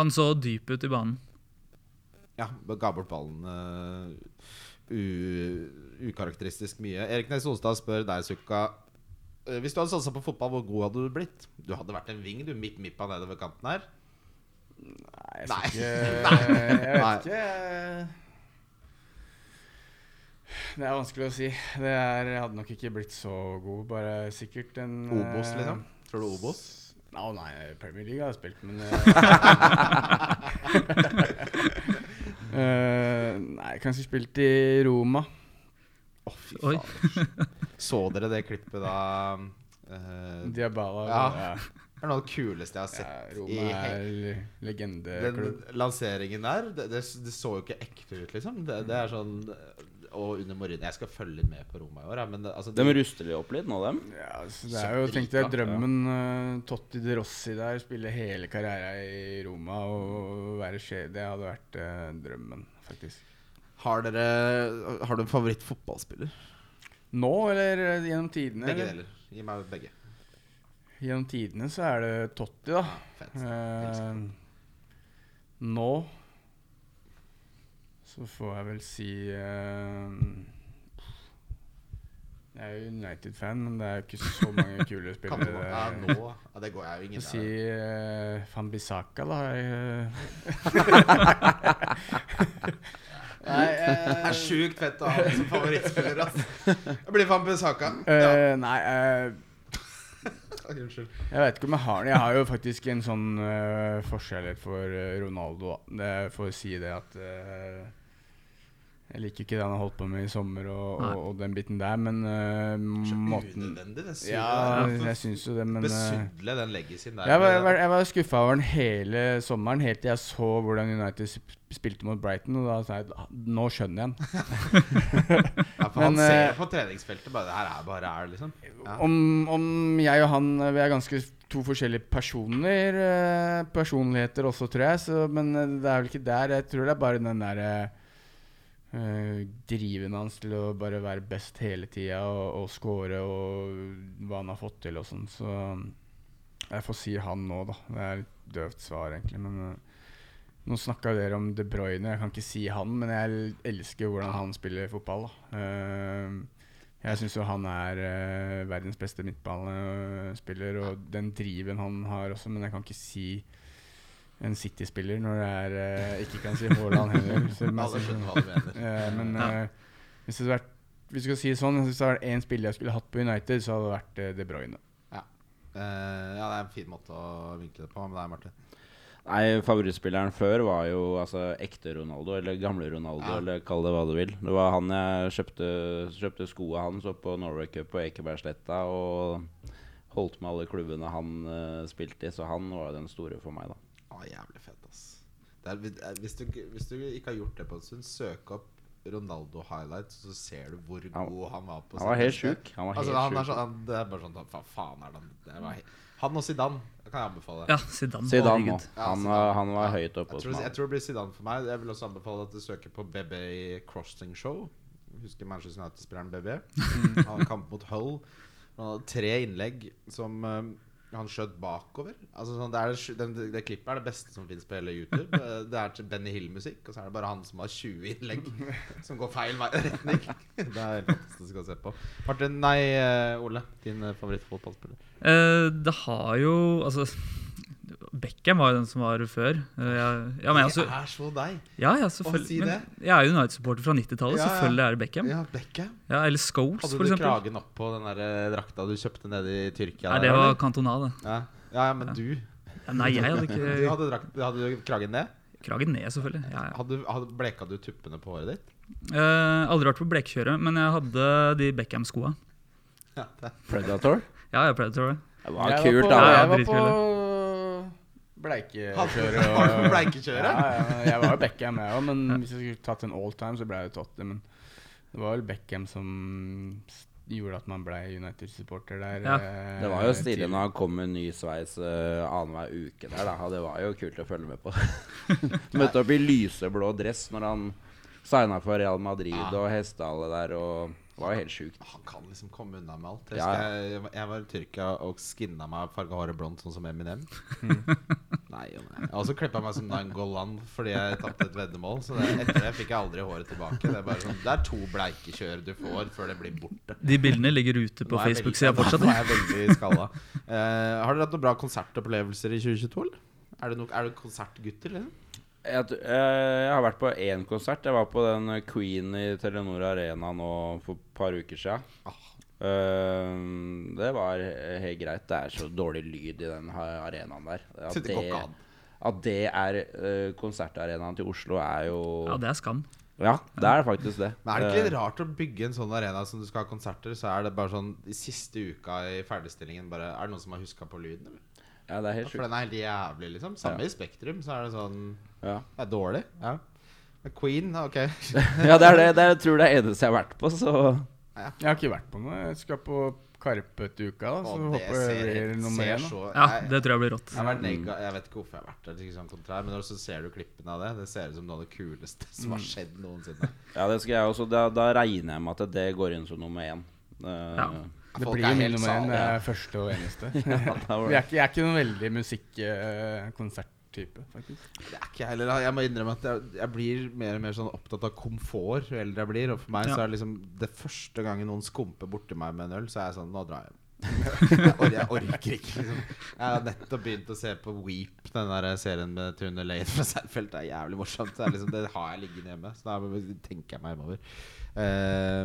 Han så dyp ut i banen. Ja, ga bort ballen ukarakteristisk mye. Erik Nes Onsdag spør deg, Sukka. eh, hvis du hadde satsa på fotball, hvor god hadde du blitt? Du hadde vært en ving, du. Mipp Mippa nedover kanten her. Nei, jeg Nei. ikke Jeg vet ikke. Det er vanskelig å si. Det er, jeg hadde nok ikke blitt så god. Bare sikkert en Obos, eh, liksom? Tror du Obos? No, nei, Premier League har jeg spilt, men eh, eh, Nei, kanskje spilt i Roma. Å, fy Oi. faen. Så dere det klippet da eh, Diabala. Ja. Ja. Det er noe av det kuleste jeg har sett. Ja, Roma er den legendeklubb. lanseringen der, det, det, det så jo ikke ekte ut, liksom. Det, det er sånn Og under Mourinho Jeg skal følge litt med på Roma i år, men det, altså, De de ruster litt opp litt nå, dem. Ja, altså, det er jo, tenkte jeg, drømmen. eh, Totti de Rossi der, spille hele karrieren i Roma og være sjef. Det hadde vært eh, drømmen, faktisk. Har dere Har du en favorittfotballspiller? Nå, eller eh, gjennom tidene? Begge deler. Gi meg begge. Gjennom tidene så er det Totti, da. Fett. Eh, nå så får jeg vel si uh, Jeg er United-fan, men det er ikke så mange kule Kan du, spillere. ja, nå ja, Det går jeg jo ingen si uh, Van Bissaka, da. Nei, Det eh, er sjukt fett å ha ham som favorittspiller. Altså. Jeg blir fan Besaka. Ja. eh, nei eh, Unnskyld. jeg vet ikke om jeg har den. Jeg har jo faktisk en sånn uh, forskjellighet for eh, Ronaldo. Da. Det er for å si det at eh, Jeg liker ikke det han har holdt på med i sommer og, og, og den biten der, men uh, Så måten unødvendig, det Ja, surret. jeg syns jo det, men eh, Besudle den legacyen der. Jeg var, jeg var, jeg var skuffa over den hele sommeren, helt til jeg så hvordan United spilte mot Brighton. Og da sa jeg "Ah, nå skjønner jeg den. ja, for han men, ser eh, på treningsfeltet bare Det her er bare er, liksom. Ja. Om, om jeg og han Vi er ganske to forskjellige personer. Personligheter også, tror jeg. Så, men det er vel ikke der. Jeg tror det er bare den derre uh, driven hans til å bare være best hele tida og, og score og hva han har fått til og sånn. Så jeg får si han nå, da. Det er et døvt svar, egentlig. Men uh, nå snakka dere om De Bruyne. Jeg kan ikke si han, men jeg elsker hvordan han spiller fotball. Da. Uh, jeg syns jo han er eh, verdens beste midtbanespiller, og den driven han har også, men jeg kan ikke si en City-spiller når det er uh, Ikke kan si Haaland heller. Alle skjønner hva du mener. Eh, men Ja. eh, hvis det vært hvis du skal si det sånn, hvis det hadde vært én spiller jeg skulle hatt på United, så hadde det vært De Bruyne. Eh, ja, det er en fin måte å vinkle det på. Men det er Martin. Nei, Favorittspilleren før var jo altså ekte Ronaldo, eller gamle Ronaldo, Ja. eller kall det hva du vil. Det var han jeg kjøpte, kjøpte skoa hans opp på Norway Cup på Ekebergsletta, og holdt med alle klubbene han uh, spilte i, så han var den store for meg, da. Å, jævlig fett, ass. Det er, eh, hvis, du, hvis du ikke har gjort det på en stund, søk opp Ronaldo highlights, så ser du hvor Han- god han var på Han var helt sjuk. Han var Altså, helt han er sjuk. sånn, han, det er bare sånn Hva faen er det han det var, Han og Zidane det kan jeg anbefale. Ja, Zidane. Zidane herregud. Ja, Han, Zidane. var- han var Ja. høyt oppe hos tror, jeg tror det blir Zidane for meg. Jeg vil også anbefale at du søker på BB Crossing Show. Husker Manchester United-spilleren BB. Han hadde kamp mot Hull. Han hadde tre innlegg som eh, han skjøt bakover. Altså sånn, det, er, det, den, det klippet er det beste som fins på hele YouTube. Det er til Benny Hill-musikk, og så er det bare han som har 20 innlegg som går feil vei- retning. Det er helt fantastisk å se på. Martin, nei, eh, Ole. Din eh, favorittfotballspiller? Eh, det har jo Altså Beckham var jo den som var før. Eh, jeg, ja, men jeg, det altså, er så deg. ja, ja, si selvfølgelig. det. Men jeg er jo United-supporter fra 90-tallet. Ja, ja. Selvfølgelig er det Beckham. Ja, Ja, Beckham. Eller Scholes, Hadde du kragen opp på den der eh, drakta du kjøpte nede i Tyrkia? Nei, der, det var eller? Cantona, det. ja. ja, ja, men du Ja, Nei, jeg hadde Du hadde, drakt, hadde du kragen ned? kragen ned, selvfølgelig. Ja, ja. Hadde, hadde, bleka du tuppene på håret ditt? Eh, aldri vært på blekkjøret, men jeg hadde de Beckham-skoa. Ja. Predator. Ja, jeg Predator. Det var Jeg kult, på, da. Jeg var på har? Ja, ja, jeg var jo Beckham, jeg òg, men hvis jeg skulle tatt en all time, så ble jeg det Tottenham. Men det var vel Beckham som gjorde at man ble United-supporter der. Ja. eh, Det var jo stilig når han kom med ny sveis uh, annenhver uke der, da. Det var jo kult å følge med på. Møtte opp i lyseblå dress når han signa for Real Madrid Ja. og hestehallet der, og det var jo helt sjukt. Han kan liksom komme unna med alt. Jeg, Ja, jeg, jeg var i Tyrkia og skinna meg farga håret blondt, sånn som Eminem. nei, jo, nei. Og så klippa jeg meg som Nangolan fordi jeg tapte et veddemål. Så det, etter det fikk jeg aldri håret tilbake. Det er, bare sånn, det er to bleikekjør du får før det blir borte. De bildene ligger ute på jeg Facebook-sida fortsatt. Nå er jeg veldig skalla. Uh, har dere hatt noen bra konsertopplevelser i 2022? eller? Er du, nok, er du konsertgutter? Liksom? Jeg, eh, jeg har vært på én konsert. Jeg var på den Queen i Telenor Arena nå for et par uker siden. Ah. Eh, det var helt greit. Det er så dårlig lyd i den arenaen der. At Det at det er uh, konsertarenaen til Oslo, er jo Ja, det er skam. Ja, det er faktisk det. Men er det ikke litt rart å bygge en sånn arena som du skal ha konserter, så er det bare sånn i siste uka i ferdigstillingen bare Er det noen som har huska på lyden, eller? Ja, det er helt sjukt. For den er helt jævlig, liksom. Samme Ja. i Spektrum, så er det sånn Ja. Det er dårlig. Ja. Queen, ok. ja, det er det. det er, jeg tror det er eneste jeg har vært på, så Jeg har ikke vært på noe. Jeg skal på Karpe til uka, da, så håper jeg det blir nummer én. Ja, det tror jeg blir rått. jeg, har vært nega, jeg vet ikke hvorfor jeg har vært der, sånn kontrær, men når så ser du klippene av det. Det ser ut som noe av det kuleste som har skjedd noensinne. Ja, det skal jeg også. Da, da regner jeg med at det går inn som nummer én. Uh, Ja. Det Folk blir jo min helt nummer én. ja. er første og eneste. ja, jeg, er ikke, jeg er ikke noen veldig musikk-konserttype, faktisk. Det er ikke jeg heller. Jeg må innrømme at jeg, jeg blir mer og mer sånn opptatt av komfort jo eldre jeg blir. Og for meg Ja. så er det liksom det første gangen noen skumper borti meg med en øl, så er jeg sånn Nå drar jeg hjem. jeg, jeg orker ikke, liksom. Jeg har nettopp begynt å se på Weep, den der serien med Tune Lane fra Seinfeld. Det er jævlig morsomt. Det, er liksom, det har jeg liggende hjemme, så da tenker jeg meg hjemover. Eh,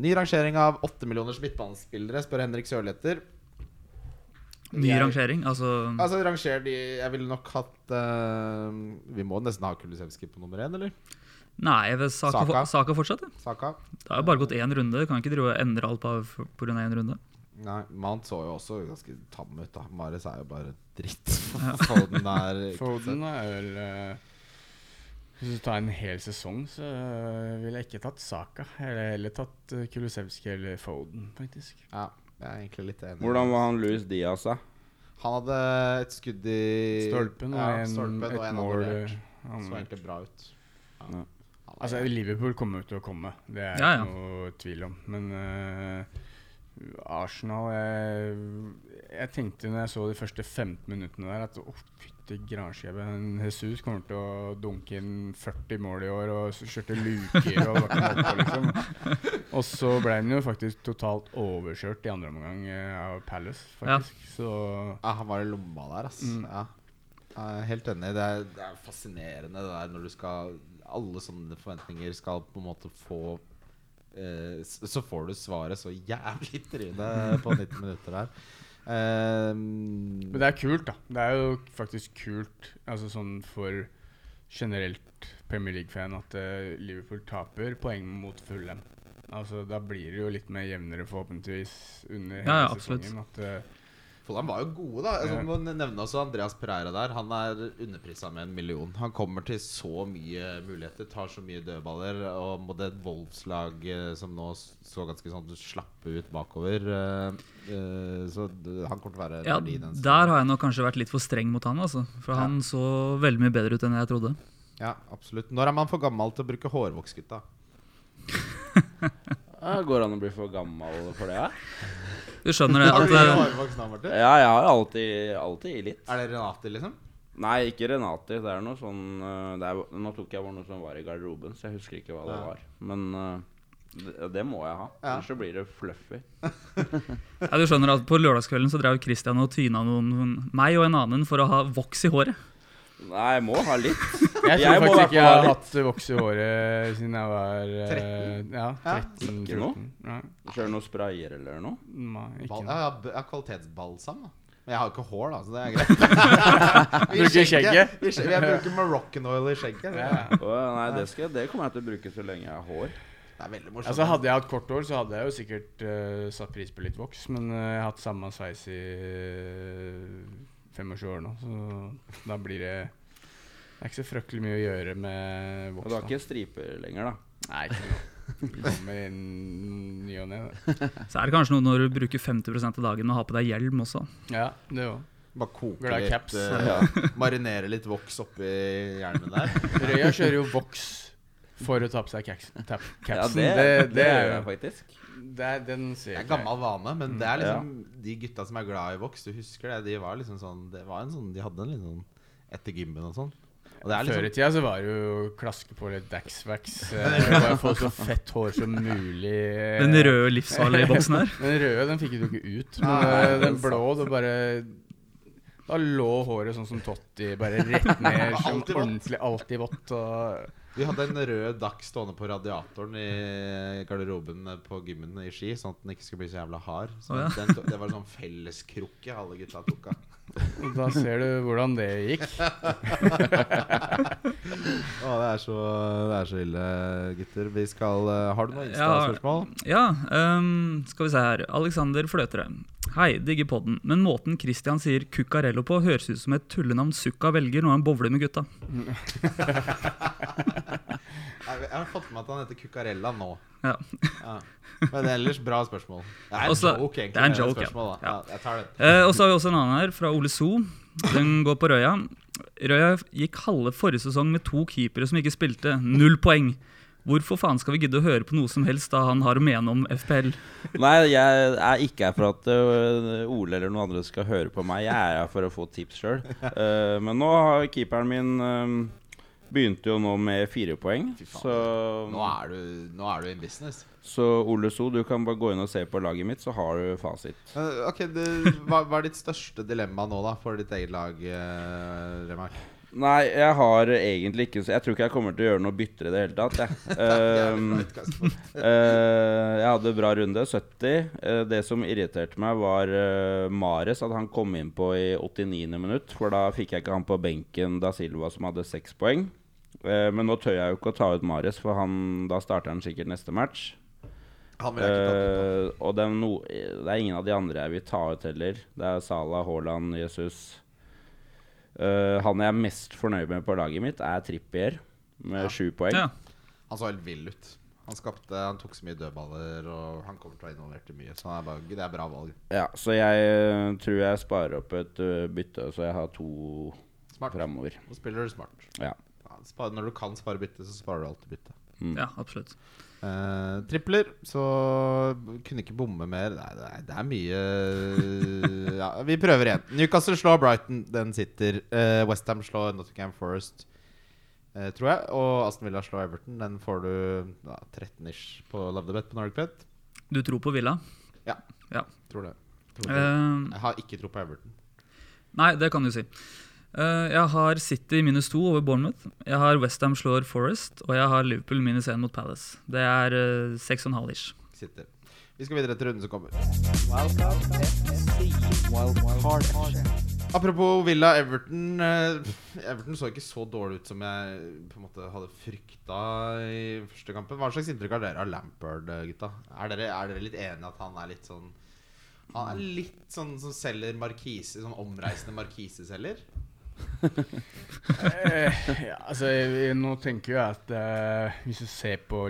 ny rangering av åtte millioners midtbanespillere, spør Henrik Sørletter. Ny Jeg- rangering. Altså Altså, ranger de Jeg ville nok hatt uh, Vi må nesten ha Kulisevskij på nummer én, eller? Nei, jeg vil Saka, Saka. Saka fortsatt. Ja. Saka? Det har jo bare gått én runde. Kan ikke drive og endre alt på pga. én runde. Nei, Mount så jo også ganske tam ut. da Mares er jo bare dritt. Foden er Foden er vel eh, Hvis du tar en hel sesong, så uh, ville jeg ikke tatt Saka. Eller heller tatt uh, Kulusevski eller Foden, faktisk. Ja, jeg er egentlig litt enig. Hvordan var han Louis Diaz, da? Han hadde et skudd i Stolpen og ja, en, stolpen og et en mål. Han, Så egentlig bra ut. Ja. Ja. Altså, er- Liverpool kommer jo til å komme, det er Ja, ja. ikke noe tvil om. Men eh, Arsenal jeg, jeg tenkte når jeg så de første 15 minuttene der, at å, fytti granskjebbe, Jesus kommer til å dunke inn 40 mål i år og kjørte luker og var på, liksom. Og så ble han jo faktisk totalt overkjørt i andre omgang eh, av Palace, faktisk. Så ja, han var i lomma der, ass. Mm. Ja. Jeg er helt enig. Det er, det er fascinerende det der når du skal Alle sånne forventninger skal på en måte få eh, Så får du svaret så jævlig i trynet på 90 minutter der. Um, Men det er kult, da. Det er jo faktisk kult altså sånn for generelt Premier League-fan at uh, Liverpool taper poeng mot Fulham. Altså, da blir det jo litt mer jevnere, forhåpentligvis, under hele Ja, ja, sesongen. At, eh, Fulham var jo gode, da. Altså, må nevne også Andreas Pereira der. Han er underprisa med en million. Han kommer til så mye muligheter, tar så mye dødballer. Og mot et Wolves-lag eh, som nå så ganske sånn slappe ut bakover. eh, eh, så han kommer til å være Ja, Der har jeg nok kanskje vært litt for streng mot han. Altså. For Ja. han så veldig mye bedre ut enn jeg trodde. Ja, absolutt. Når er man for gammel til å bruke hårvoks, gutta? Går det an å bli for gammel for det? Ja, Du skjønner det Har at Martin? ja jeg har alltid, alltid litt. Er det Renate, liksom? Nei, ikke Renati. Det er noe sånn eh, det er, Nå tok jeg bare noe som var i garderoben, så jeg husker ikke hva det var. Men eh, det, det må jeg ha. Ja. Ellers så blir det fluffy. ja, Du skjønner at På lørdagskvelden så drev Christian og tyna noen, meg og en annen for å ha voks i håret. Nei, jeg må ha litt. jeg tror Jeg faktisk ikke jeg har hatt voks i håret siden jeg var uh, ja, Ja. 13 Ikke noe? 14. Nei, Kjører noe sprayer eller noe. nei, ikke noe. Jeg har ja, kvalitetsbalsam, da. Men jeg har jo ikke hår, da, så det er greit. Bruker skjegget? Skjegget. Jeg bruker Moroccan oil i skjegget. Ja. Oh, nei, det, skal, det kommer jeg til å bruke så lenge jeg har hår. Det er veldig morsomt. Altså Hadde jeg hatt kort hår, så hadde jeg jo sikkert uh, satt pris på litt voks. Men uh, jeg har hatt samme sveis i 25 år nå, så da blir det Det er ikke så fryktelig mye å gjøre med Og du har ikke striper lenger, da? Nei. Det Kommer inn ny og ne. Så er det kanskje noe når du bruker 50% av dagen med å ha på deg hjelm også. Ja, det også. Bare koke litt, caps. ja. marinere litt voks oppi hjelmen der. Røya kjører jo voks for å ta på seg capsen. Ja, det, det, det, det er gjør jo jeg faktisk. Det er, Den ser Det er gammel vane, men det er liksom de gutta som er glad i voks. Du husker det? De var liksom sånn Det var en sånn De hadde en litt sånn etter gymmen og sånn. Og det er Før i liksom tida så var det jo klaske på litt Daxwax. Eh, få så fett hår som mulig. eh. Den røde livsfarlige boksen her. Den røde den fikk du ikke ut. Men Nei, eh, den blå, det bare Da lå håret sånn som Totti, bare rett ned. Som Alltid ordentlig alltid vått. Og Vi hadde en rød dakk stående på radiatoren i garderoben på gymmen i Ski, sånn at den ikke skulle bli så jævla hard. Så oh, ja. den, det var en sånn felleskrukke alle gutta tok av. da ser du hvordan det gikk. Å, det er så, det er så ille, gutter. Vi skal eh, Har du noen Ja. Insta-spørsmål? Ja, ehm, skal vi se her. Alexander Fløtere. Hei, digger podden. Men måten Christian sier Cuccarello på, høres ut som et tullenavn Sukka velger når han bowler med gutta. Jeg, har fått med at han heter Cuccarella nå. Ja. Ja. Men ellers bra spørsmål. Det er en Også- joke, egentlig. det er en joke, ja. spørsmål. Ja. Ja. Eh, og så har vi også en annen her, fra Ole So. Den går på Røya. Røya gikk halve forrige sesong med to keepere som ikke spilte. Null poeng. Hvorfor faen skal vi gidde å høre på noe som helst da han har å mene om FPL? Nei, jeg er ikke her for at øh, Ole eller noen andre skal høre på meg. Jeg er her for å få tips sjøl. men nå har keeperen min Begynte jo nå med fire poeng. Så, Nå er du, nå er du in business. så Ole So, du kan bare gå inn og se på laget mitt, så har du fasit. Uh, ok, det, hva, hva er ditt største dilemma nå, da, for ditt eget lag, uh, Remark? Nei, jeg har egentlig ikke så Jeg tror ikke jeg kommer til å gjøre noe bytter i det hele tatt. Jeg. uh, Eh, jeg hadde bra runde, 70. Eh, det som irriterte meg, var eh, Mares, at han kom inn på i 89. minutt. For da fikk jeg ikke han på benken da Silva som hadde seks poeng. Eh, men nå tør jeg jo ikke å ta ut Mares, for han, da starter han sikkert neste match. Han vil jeg ikke ta ut. Eh, og det er, no, det er ingen av de andre jeg vil ta ut heller. Det er Salah, Haaland, Jesus. Eh, han jeg er mest fornøyd med på laget mitt, er Trippier med Ja. sju poeng. Ja. Han så helt vill ut. Han, skapte, han tok så mye dødballer, og han kommer til å være involvert i mye. Så han er bare, det er bra valg. Ja, så jeg eh, tror jeg sparer opp et ø, bytte, så jeg har to Smart. framover. Og spiller du smart. Ja. Ja, spar, når du kan spare bytte, så sparer du alltid bytte. ja, absolutt. Uh, tripler, så kunne ikke bomme mer. Nei, det er, det er mye Ja, vi prøver igjen. Newcastle slår Brighton, den sitter. Uh, Westham slår Nottingham Forest, uh, tror jeg. Og Aston Villa slår Everton. Den får du ja, 13-ish på Love the Bet på Nordic Bet. Du tror på Villa? Tror det. Tror det. Eh, Jeg har ikke tro på Everton. nei, det kan du si. Eh, jeg har City minus to over Bournemouth. Jeg har Westham slår Forest. Og jeg har Liverpool minus én mot Palace. Det er eh, seks og en halv ish. City. Vi skal videre til runden som kommer. Apropos Villa Everton. eh, Everton så ikke så dårlig ut som jeg på en måte hadde frykta i første kampen. Hva slags inntrykk har dere av Lampard, gutta? Er dere, er dere litt enige at han er litt sånn Han er litt sånn som selger markise, sånn omreisende markiseselger? Eh, ja, altså, jeg, nå tenker jeg at eh, hvis du ser på,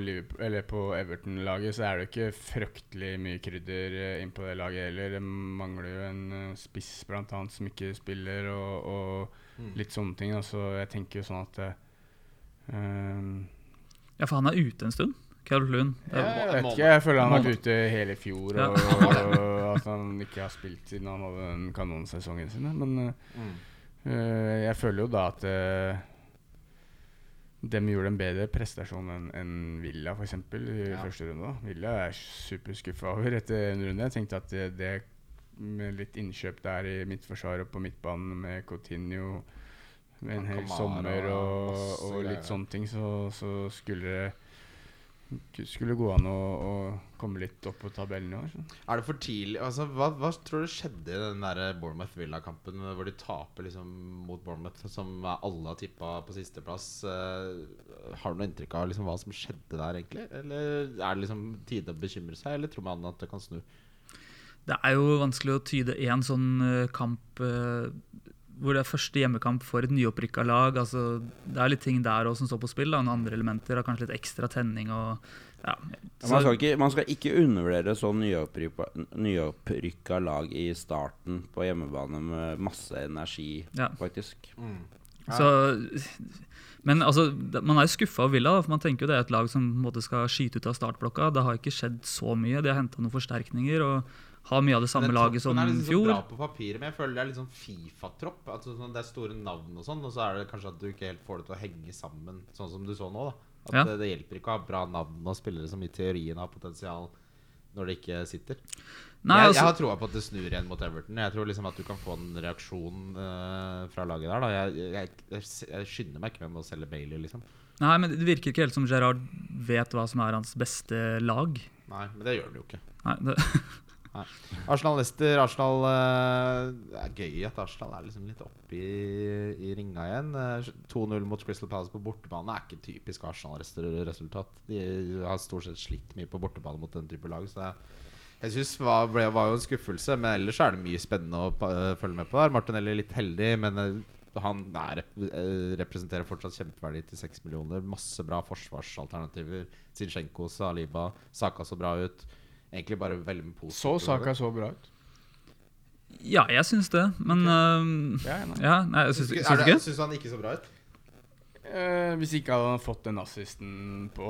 på Everton-laget, så er det ikke fryktelig mye krydder uh, inn på det laget heller. Det mangler jo en uh, spiss blant annet som ikke spiller, og, og Mm. litt sånne ting. Altså, jeg tenker jo sånn at eh, ehm, Ja, for han er ute en stund. Carl Lund. Det jeg, vet ikke, jeg føler han har vært ute hele fjor, Ja. og, og at han ikke har spilt siden han hadde den kanonsesongen sin. Men eh, Mm. Eh, jeg føler jo da at uh, dem gjorde en bedre prestasjon enn en Villa, f.eks. i Ja. første runde. Villa er superskuffa over etter en runde. Jeg tenkte at det, det med litt innkjøp der i midtforsvaret og på midtbanen med Coutinho med en hel sommer og og, og litt sånne ting, så, så skulle det skulle gå an å, å komme litt opp på tabellen i år. Så. Er det for tidlig altså, hva, hva tror du skjedde i den der Bournemouth-Villa-kampen hvor de taper liksom mot Bournemouth, som alle har tippa på sisteplass? Uh, har du noe inntrykk av liksom, hva som skjedde der, egentlig? Eller er det liksom tide å bekymre seg, eller tror man at det kan snu? Det er jo vanskelig å tyde én sånn eh, kamp eh, hvor det er første hjemmekamp for et nyopprykka lag. Altså, det er litt ting der også som står på spill. Da. Noen andre elementer har kanskje litt ekstra tenning. og ja. Ja, Man skal, ikke, man skal ikke undervurdere så nyopprykka, nyopprykka lag i starten på hjemmebane med masse energi, Ja. faktisk. Mm. Så, men altså, man er jo skuffa av Villa. da, for Man tenker jo det er et lag som på en måte skal skyte ut av startblokka. Det har ikke skjedd så mye. De har henta noen forsterkninger og har mye av det samme laget som troppen er liksom fjor. bra på papiret, men jeg føler det er litt sånn Fifa-tropp. Altså, sånn, det er store navn og sånn, og så er det kanskje at du ikke helt får det til å henge sammen, sånn som du så nå. da At Ja. det, det hjelper ikke å ha bra navn og spillere som i teorien har potensial når det ikke sitter. Nei, jeg, altså, jeg har troa på at det snur igjen mot Everton. Jeg tror liksom at du kan få en reaksjon uh, fra laget der. Jeg, jeg, jeg skynder meg ikke med å selge Bailey, liksom. nei, men Det virker ikke helt som Gerard vet hva som er hans beste lag. Nei, men det gjør han jo ikke. Nei, det, Arsenal-Lester Arsenal eh, Det er gøy at Arsenal er liksom litt oppe i, i ringa igjen. Eh, 2-0 mot Crystal Palace på bortebane er ikke typisk Arsenal-resultat. De har stort sett slitt mye på bortebane mot den type lag. Så jeg, jeg synes var, ble, var jo en skuffelse, men ellers er det mye spennende å eh, følge med på der. Martinelli litt heldig, men uh, han er, uh, representerer fortsatt kjempeverdi til 6 millioner. Masse bra forsvarsalternativer. Zinchenko, Saliba, Saka så bra ut. Egentlig bare veldig positivt. Så Saka så bra ut. ja, jeg syns det, men øhm, Ja, nei. Ja, nei, jeg syns, Syns ikke? Syns han ikke så bra ut? Uh, hvis ikke hadde han fått den assisten på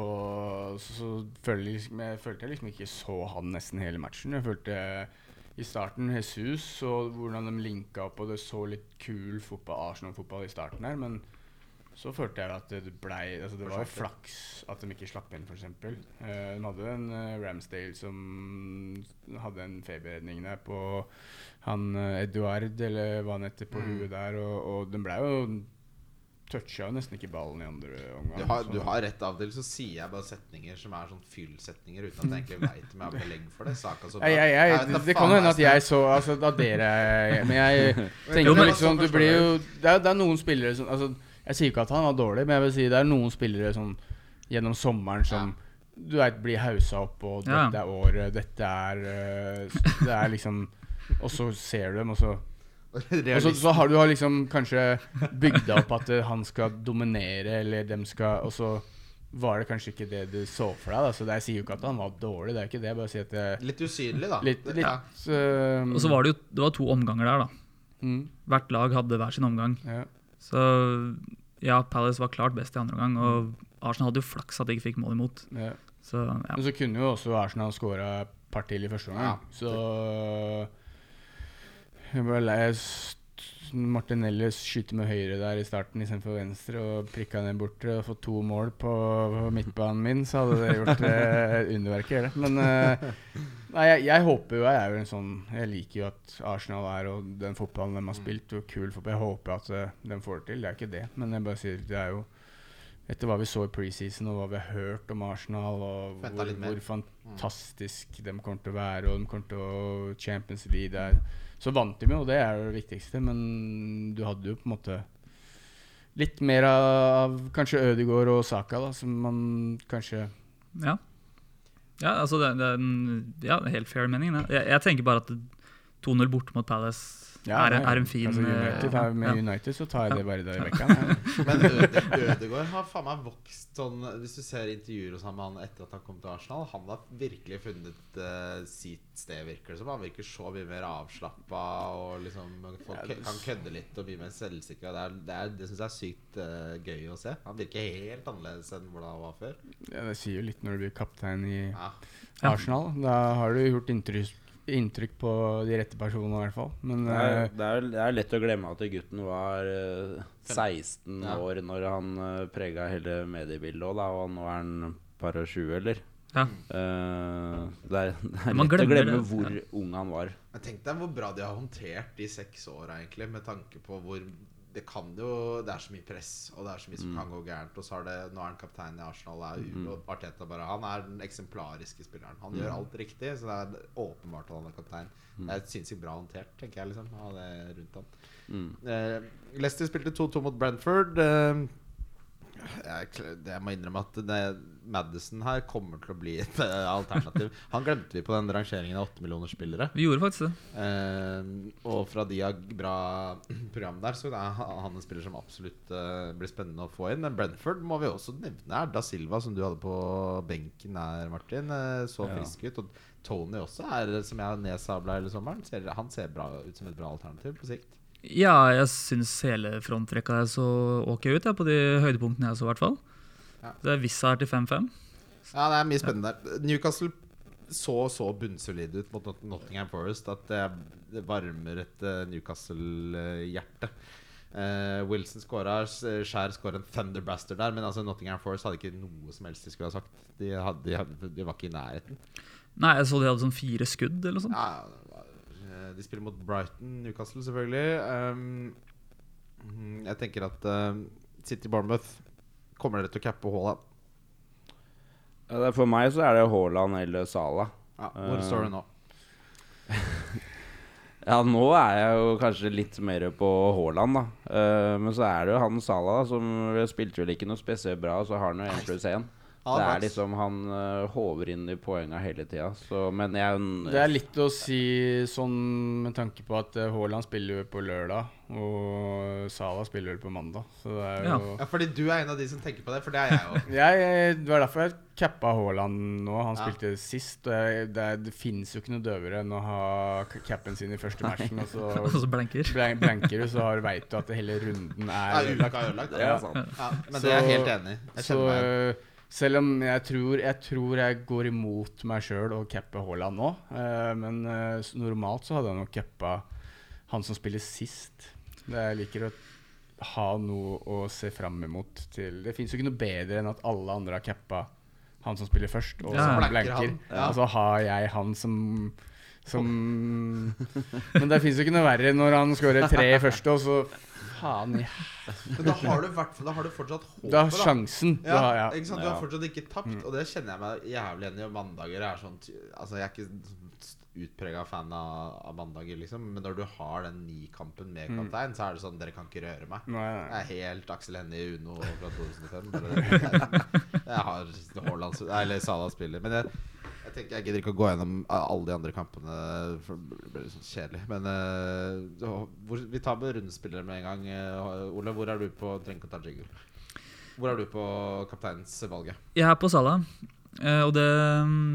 Så, så følte jeg, liksom, jeg følte jeg liksom ikke så han nesten hele matchen. Jeg følte i starten Jesus og hvordan de linka opp, og det så litt kul fotball, Arsenal-fotball i starten her, men så følte jeg at det blei altså Det var flaks at de ikke slapp inn, f.eks. Uh, de hadde en uh, Ramsdale som hadde en feberredning der på han uh, Eduard, eller hva han heter, på Mm. huet der, og, og den blei jo toucha jo nesten ikke ballen i andre omgang. Du har, du har rett av og til, så sier jeg bare setninger som er sånn fyllsetninger uten at jeg egentlig veit om jeg har belegg for det. Saka så bare, jeg, jeg, jeg, det, det kan hende at jeg så altså, Da dere Men jeg tenker Jo, men- liksom Du blir jo det er, det er noen spillere som altså, Jeg sier ikke at han var dårlig, men jeg vil si det er noen spillere som gjennom sommeren som du vet, blir haussa opp, og Ja. dette er året, dette er uh, Det er liksom Og så ser du dem, og så Og så, så har du har liksom kanskje bygd opp at eh, han skal dominere, eller dem skal Og så var det kanskje ikke det du så for deg. Da. Så jeg sier jo ikke at han var dårlig, det er ikke det. Jeg bare sier at det, Litt usynlig, da. Litt, litt Ja. øh, Og så var det jo det var to omganger der, da. mm, Hvert lag hadde hver sin omgang. ja. Så ja, Palace var klart best i andre omgang, og Arsenal hadde jo flaks at de ikke fikk mål imot. Ja. Så ja. Men så kunne jo også Arsenal skåra et par til i første omgang. Ja. Så jeg ble lei s- Martinelli skyter med høyre der i starten istedenfor venstre og prikka ned borte og fått to mål på, på midtbanen min, så hadde det gjort eh, underverker. det. Men eh, nei, jeg, jeg håper jo Jeg er jo en sånn Jeg liker jo at Arsenal er og den fotballen de har spilt, og kul fotball. Jeg håper at eh, de får det til. Det er ikke det, men jeg bare sier det er jo etter hva vi så i preseason og hva vi har hørt om Arsenal, og hvor, hvor fantastisk de kommer til å være, og de kommer til å Champions League der. Så vant de jo, og det er det viktigste, men du hadde jo på en måte litt mer av kanskje Ødegaard og Saka, da, som man kanskje Ja, ja altså det, det er ja, helt fair mening. Jeg, jeg tenker bare at 2-0 borte mot Palace er, er en fin altså, United, eh, er- Med ja. United så tar jeg det bare der i Ja. vekka. Men Øde, Ødegaard har faen meg vokst sånn Hvis du ser intervjuer hos ham med han etter at han kom til Arsenal, han har virkelig funnet uh, sitt sted, virker det som. Han virker så mye mer avslappa og liksom folk Ja, det- kan kødde litt og bli mer selvsikker. Det, er, det, er, det syns jeg er sykt uh, gøy å se. Han virker helt annerledes enn hvordan han var før. Ja, det sier jo litt når du blir kaptein i Ja. Ja. Arsenal. Da har du gjort inntrykk, inntrykk på de rette personene, i hvert fall. Men Det er, eh, det, er, det er lett å glemme at gutten var eh, 16 Ja. år når han uh, prega hele mediebildet òg, og nå er han par og 20, eller? Ja. Uh, det er, det er Man lett å glemme hvor hvor ung han var. Tenk deg hvor bra de har håndtert de seks åra, egentlig, med tanke på hvor det kan jo Det er så mye press, og det er så mye som kan gå gærent. Og så har det Nå er han kaptein i Arsenal, er U, og Arteta bare Han er den eksemplariske spilleren. Han gjør alt riktig, så det er åpenbart at han er kaptein. Det er sinnssykt bra håndtert, tenker jeg, liksom, av det rundt ham. Mm. Eh, Leicester spilte 2-2 mot Brentford. Eh, jeg, jeg må innrømme at det, Madison her kommer til å bli et alternativ. Han glemte vi på den rangeringen av 8 millioner spillere. Vi gjorde faktisk det. Eh, og fra de har bra program der, så er han en spiller som absolutt eh, blir spennende å få inn. Men Brentford må vi også nevne er Da Silva, som du hadde på benken her, Martin. eh, så Ja. frisk ut. Og Tony også er, som jeg nedsabla hele sommeren, ser, han ser bra ut som et bra alternativ på sikt. Ja, jeg syns hele frontrekka så ok ut, ja, på de høydepunktene jeg så, i hvert fall. Ja. Det er Vissa her til 5-5. Ja, det er mye spennende der. Newcastle så så bunnsolid ut mot Nottingham Forest at det, varmer et eh, Newcastle-hjerte. Uh, Wilson skåra, Skjær skåra en thunderbaster der, men altså Nottingham Forest hadde ikke noe som helst de skulle ha sagt. De, hadde, de, hadde, de var ikke i nærheten. Nei, jeg så de hadde sånn fire skudd eller noe sånt. Ja, var- eh, de spiller mot Brighton, Newcastle selvfølgelig. Um, jeg tenker at um, City Bournemouth kommer dere til å cappe Haaland. Ja, For meg så er det Haaland eller Sala. Ja, hvor står det nå? Ja, nå er jeg jo kanskje litt mer på Haaland, da. Eh, men så er det jo han Sala, da, som spilte vel ikke noe spesielt bra, og så har han jo 1 pluss 1. Ja, Det er liksom Han eh, håver inn i poenga hele tida. Men jeg Det er litt å si sånn med tanke på at eh, Haaland spiller jo på lørdag, og Sala spiller vel på mandag. Så det er jo Ja, fordi du er en av de som tenker på det, for det er jeg òg. jeg, jeg, Det var derfor jeg cappa Haaland nå. Han Ja. spilte sist. Og jeg, det, det finnes jo ikke noe døvere enn å ha cappen capen sin i første matchen, og Og så så blanker. blank, blanker du, så veit du at hele runden er er ødelagt. Ja. Ja, men Så- det er jeg helt enig i. Jeg kjenner meg selv om jeg tror jeg, tror jeg går imot meg sjøl og capper Haaland nå, øh, men øh, normalt så hadde jeg nok cappa han som spiller sist. Det jeg liker å ha noe å se fram imot til Det fins jo ikke noe bedre enn at alle andre har cappa han som spiller først, og Ja, som. Blanker. ja. Og så har jeg han som som Men det fins jo ikke noe verre når han skårer tre i første, og så Faen i Men da har du, i hvert fall- da har du fortsatt håpet. Du har sjansen. Du Ja, har, ja. ikke sant? Du har fortsatt ikke tapt, og det kjenner jeg meg jævlig igjen i. Mandager er sånn Altså, jeg er ikke utprega fan av, av mandager, liksom, men når du har den ni-kampen med kaptein, så er det sånn Dere kan ikke røre meg. Nei, Jeg er helt Aksel Hennie Uno fra 2005. Jeg har Haaland Eller Salah spiller. Men jeg, jeg tenker jeg gidder ikke å gå gjennom alle de andre kampene, for det blir litt sånn kjedelig. Men uh, hvor, vi tar med rundspillere med en gang. Uh, Ole, hvor er du på Trenger ikke jingle. Hvor er du på kapteinens valget? Jeg er på Salah, uh, og det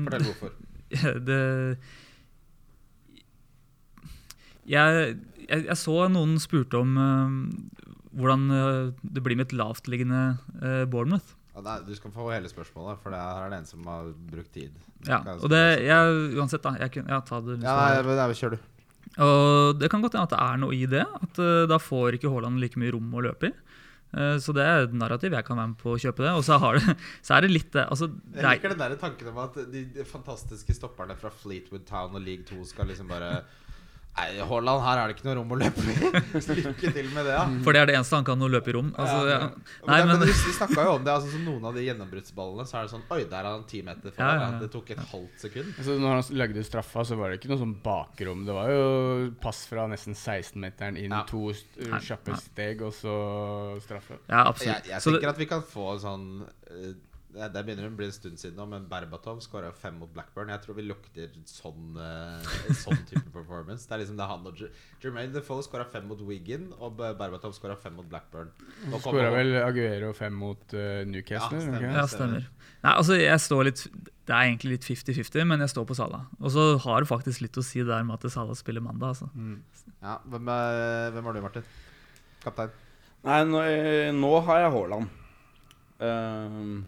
Fortell hvorfor. det jeg, jeg, jeg så noen spurte om uh, hvordan eh, det blir med et lavtliggende uh, Bournemouth. Nei, du skal få hele spørsmålet, for det er det en som har brukt tid. Ja, og det, jeg, Uansett, da. Jeg, kan- ja, ta det, Ja, det nei, men nei, kjør du. Og det kan godt hende at det er noe i det. At uh, da får ikke Haaland like mye rom å løpe i. Uh, så det er et narrativ jeg kan være med på å kjøpe det. Og så, har det, så er det litt det altså, Jeg er, liker den der tanken om at de, de fantastiske stopperne fra Fleetwood Town og League 2 skal liksom bare Nei, Haaland, her er det ikke noe rom å løpe i. Lykke til med det, ja. For det er det eneste han kan, å løpe i rom. Altså, Ja, ja. Nei, men men vi, snakka jo om det. Altså, som Noen av de gjennombruddsballene Så er det sånn Oi, der er han ti meter foran. Ja, Ja, ja, ja. Det tok et halvt sekund. Altså, når han lagde straffa, så var det ikke noe sånn bakrom. Det var jo pass fra nesten 16-meteren inn, Ja. to kjappe steg, og så straffe. ja, Jeg, absolutt. jeg Så tenker det, at vi kan få sånn eh, det det begynner å bli en stund siden nå, men Berbatov skåra fem mot Blackburn. Jeg tror vi lukter sånn, eh, sånn type performance. Det er liksom det han og Jermaine Defoe skåra fem mot Wigan, og Berbatov skåra fem mot Blackburn. Skåra vel Aguero fem mot uh, Newcastle? Ja, stemmer. Okay? ja, det? stemmer. Nei, altså, jeg står litt Det er egentlig litt 50-50, men jeg står på Salah. Og så har det faktisk litt å si der med at Salah spiller mandag. Altså. Mm. Ja, hvem, er, hvem har du, Martin? Kaptein? Nei, nå, nå har jeg Haaland. Ehm,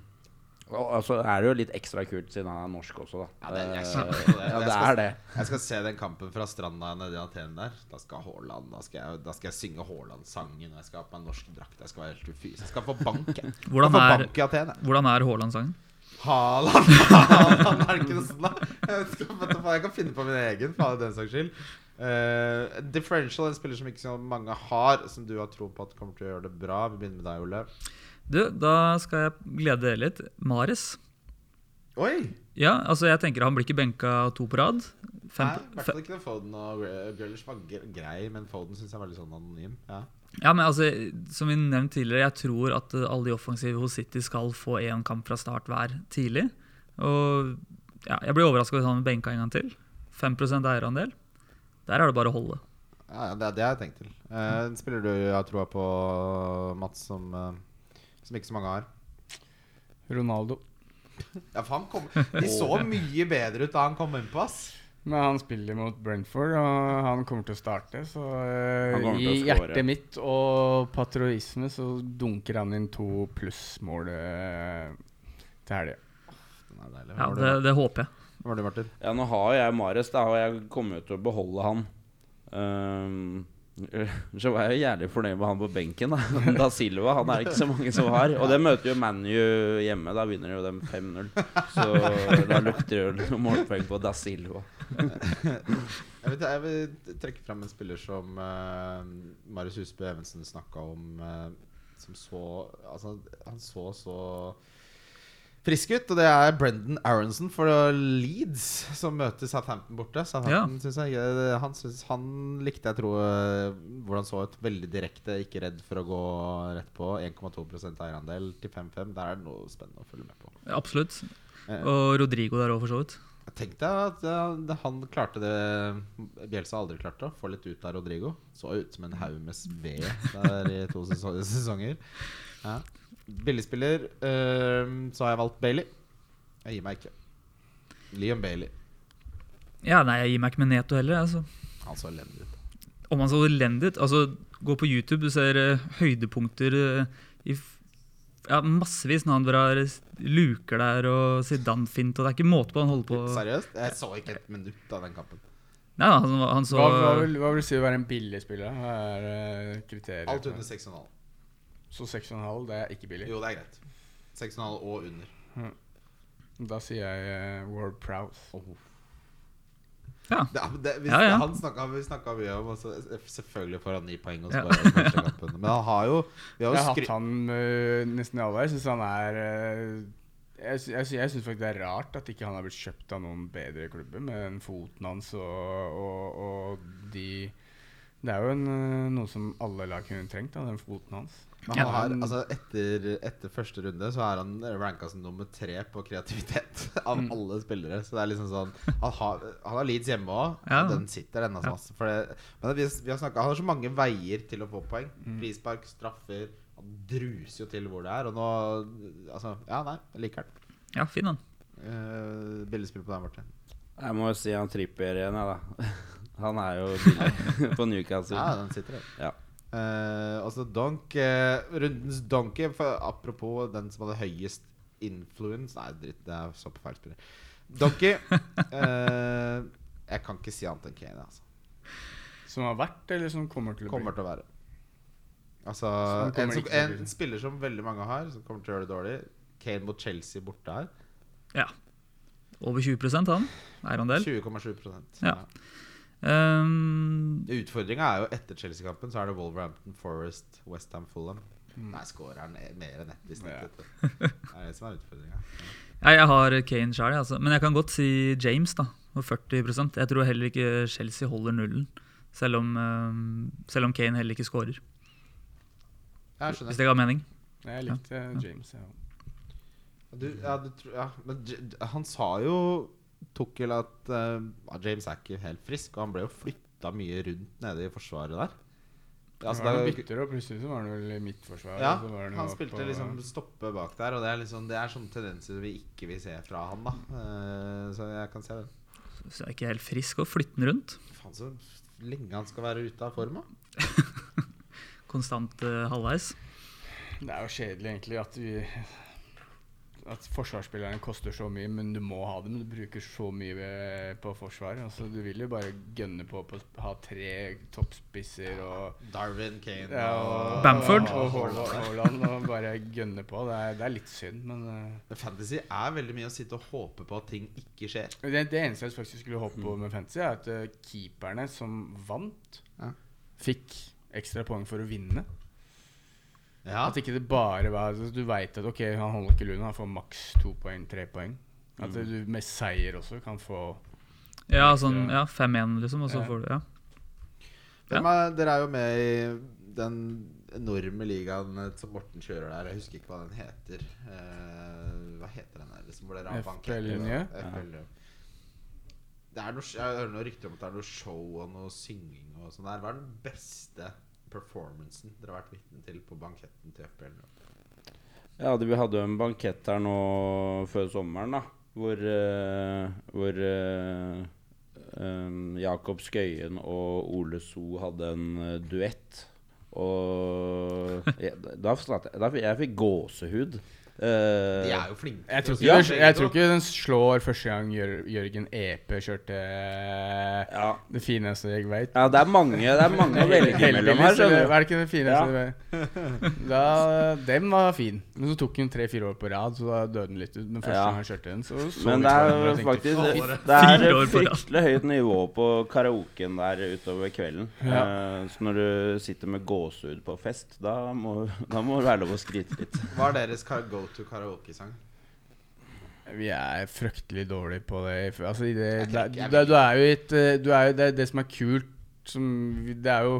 og altså er det jo litt ekstra kult siden han er norsk også, da. Ja, det, jeg Eh, det. ja, det er det. Jeg skal se den kampen fra stranda nede i Aten der. Da skal Haaland Da skal jeg, da skal jeg synge Haaland-sangen. Og jeg skal ha på meg norsk drakt. Jeg skal være helt ufys. Jeg skal få bank. Jeg. Hvordan er- bank i Aten. jeg. Hvordan er Haaland-sangen? Haaland, Haaland, er det ikke noe sånn da? Jeg, vet ikke, jeg kan finne på min egen, for den saks skyld. Uh, differential, en spiller som ikke så mange har, som du har tro på at kommer til å gjøre det bra. Vi begynner med deg, Ole. Du, da skal jeg glede dere litt. Mares. Oi! Ja, altså jeg tenker Han blir ikke benka to på rad. Fem, Nei, i hvert fall ikke Foden og Gre- Grealish var grei, men Foden syns jeg var litt sånn anonym. Ja. Ja, men altså, Som vi nevnte tidligere, jeg tror at eh, alle de offensive hos City skal få én kamp fra start hver tidlig. Og ja, Jeg blir overraska hvis han benka en gang til. 5% eierandel. Der er det bare å holde. Ja, det, det har jeg tenkt til. Uh, spiller du jeg tror på, Mats, som, eh, som ikke så mange har? Ronaldo. Ja, for han kom, De så mye bedre ut da han kom innpå, ass. Men han spiller mot Brentford, og han kommer til å starte. Så eh, i hjertet mitt og patriotisme så dunker han inn to plussmål uh, til helga. Den deilig. Ja, det, det, håper jeg. hva var det, Martin? Ja, nå har jeg Mares, da, og jeg kommer jo til å beholde han. Ehm, så var jeg jo jævlig fornøyd med han på benken. Da Da Silva han er ikke så mange som har. Og det møter jo ManU hjemme. Da vinner jo dem 5-0. Så da lukter det jo noen målpoeng på Da Silva. Jeg vil, jeg vil trekke fram en spiller som uh, Marius Husbø Evensen snakka om. uh, som så Altså, han så så frisk ut. Og det er Brendan Aronson for Leeds, som møter Southampton borte. Southampton, synes jeg, han, synes, han likte jeg tro eh, hvordan så ut. Veldig direkte, ikke redd for å gå rett på. 1,2 eierandel til 5-5. Der er det noe spennende å følge med på. Absolutt. Eh, Og Rodrigo der òg, for så vidt. Tenk deg at han klarte det Bjelsa aldri klarte, å få litt ut av Rodrigo. Så ut som en haug med sved der i to sesonger. Ja. Billigspiller, uh, så har jeg valgt Bailey. Jeg gir meg ikke. Liam Bailey. Ja, nei, jeg gir meg ikke med Neto heller. Altså. Han så elendig ut. Om han så elendig ut altså, Gå på YouTube, du ser uh, høydepunkter uh, i f- ja, massevis når han drar luker der og Zidane-fint. Og det er ikke måte på han holder på Seriøst? Jeg så ikke et minutt av den kampen. Nei, han, han så Hva, hva, vil, hva vil du si å være en billig spiller? Hva er eh, kriteriet? Alt under 6,5. Så 6,5, det er ikke billig. Jo, det er greit. 6,5 og under. Da sier jeg uh, World Prowse. Ja. Det, det, hvis, Ja, ja. Han snakka, vi snakka mye om altså, Selvfølgelig får han ni poeng. Og Ja. Men han har jo Vi har Jeg har hatt han uh, nesten i alle. Jeg syns han er uh, Jeg, jeg, jeg syns faktisk det er rart at ikke han har blitt kjøpt av noen bedre klubber med den foten hans og, og, og de Det er jo en, eh, noe som alle lag kunne trengt, da, den foten hans. Men han har, altså etter, etter første runde så er han ranka som nummer tre på kreativitet av Mm. alle spillere. Så det er liksom sånn Han har, han har Leeds hjemme òg, Ja. og den sitter ennå. Ja. Altså, for det, men vi, vi har snakket, Han har så mange veier til å få poeng. Mm. Frispark, straffer. Han druser jo til hvor det er. Og nå Altså, ja, nei, jeg liker han. Ja, fin han. Uh, Billigspill på deg, Martin. Jeg må jo si han tripper igjen, jeg, da. Han er jo på Newcastle. Ja, den sitter der. Ja. Eh, altså Donk uh, Rundens Donkey Apropos den som hadde høyest influence Nei, dritt, det er så på feil spiller. Donkey uh, Jeg kan ikke si annet enn Kane. Altså. Som har vært, eller som kommer til å bli? Kommer til å være. Altså Så en, som, bli en spiller som veldig mange har, som kommer til å gjøre det dårlig. Kane mot Chelsea borte her. Ja. Over 20% han. Eierandel. 20,7 ja. Ja. Um, Utfordringa er jo etter Chelsea-kampen Så er det Wolverhampton, Forest, Westham, Fulham. Nei, scorer han mer enn ett i snitt. Ja. Det er det som er utfordringa. ja, jeg har Kane sjøl, altså. men jeg kan godt si James. da på 40% Jeg tror heller ikke Chelsea holder nullen. Selv om, um, selv om Kane heller ikke scorer. Jeg Hvis det ga mening. Jeg likte James. Ja. Du, ja, du, ja, men han sa jo Tukkel at uh, James er ikke helt frisk, og han ble jo flytta mye rundt nede i forsvaret der. Altså, det var noen jo- bytter, og plutselig så var han vel i midtforsvaret. ja, så var han han spilte på- liksom stoppe bak der, og det er, liksom, det er sånne tendenser vi ikke vil se fra han. da uh, Så jeg kan se det. Så jeg er ikke helt frisk og flytte den rundt. Faen, så lenge han skal være ute av form, da. Konstant uh, halvveis. Det er jo kjedelig egentlig at vi At forsvarsspillerne koster så mye, men du må ha dem. Du bruker så mye eh, på forsvar. Altså, du vil jo bare gønne på å ha tre toppspisser og Darwin, Kane ja, og, Bamford. og, og Haaland- Haaland og bare gønne på. Det er, det er litt synd, men uh, Fantasy er veldig mye å sitte og håpe på at ting ikke skjer. det, det eneste jeg faktisk skulle håpe på med fantasy, er at uh, keeperne som vant, Ja. fikk ekstra poeng for å vinne. Ja, At ikke det bare var altså, Du veit at ok, han holder ikke Luna, han får maks to poeng, tre poeng. At Mm. du med seier også kan få Ja, sånn ja, 5-1, liksom. Og så Ja. får du Ja. Hvem er, dere er jo med i den enorme ligaen eh, som Morten kjører der. Jeg husker ikke hva den heter. Uh, hva heter den der? Liksom, hvor dere har er noe, jeg hører noe rykter om at det er noe show og noe synging og sånn der. Hva er den beste performancen dere har vært vitne til på banketten til FPL? Ja, det, vi hadde jo en bankett her nå før sommeren, da. Hvor, uh, hvor uh, um, Jakob Skøyen og Ole So hadde en eh, duett. Og jeg, da, jeg, jeg fikk gåsehud. Eh, De er jo flinke. Jeg tror, ikke, Ja. jeg tror ikke den slår første gang Jørgen Epe kjørte ja. det fineste jeg veit. ja, det er mange, det er mange å velge mellom her. Er det ikke det fineste Ja. du vet? Da, Den var fin. Men så tok hun tre-fire år på rad, så da døde den litt ut. Men første Ja. gang han kjørte den, så så Men det er faktisk Det det er fryktelig høyt nivå på karaoken der utover kvelden. Ja. Eh, så når du sitter med gåsehud på fest, da må, da må det være lov å skryte litt. Hva er deres ka- go to karaoke-sang? Vi er fryktelig dårlige på det. Altså, det, det, det, du er jo et eh, du er jo, Det det som er kult som, Det er jo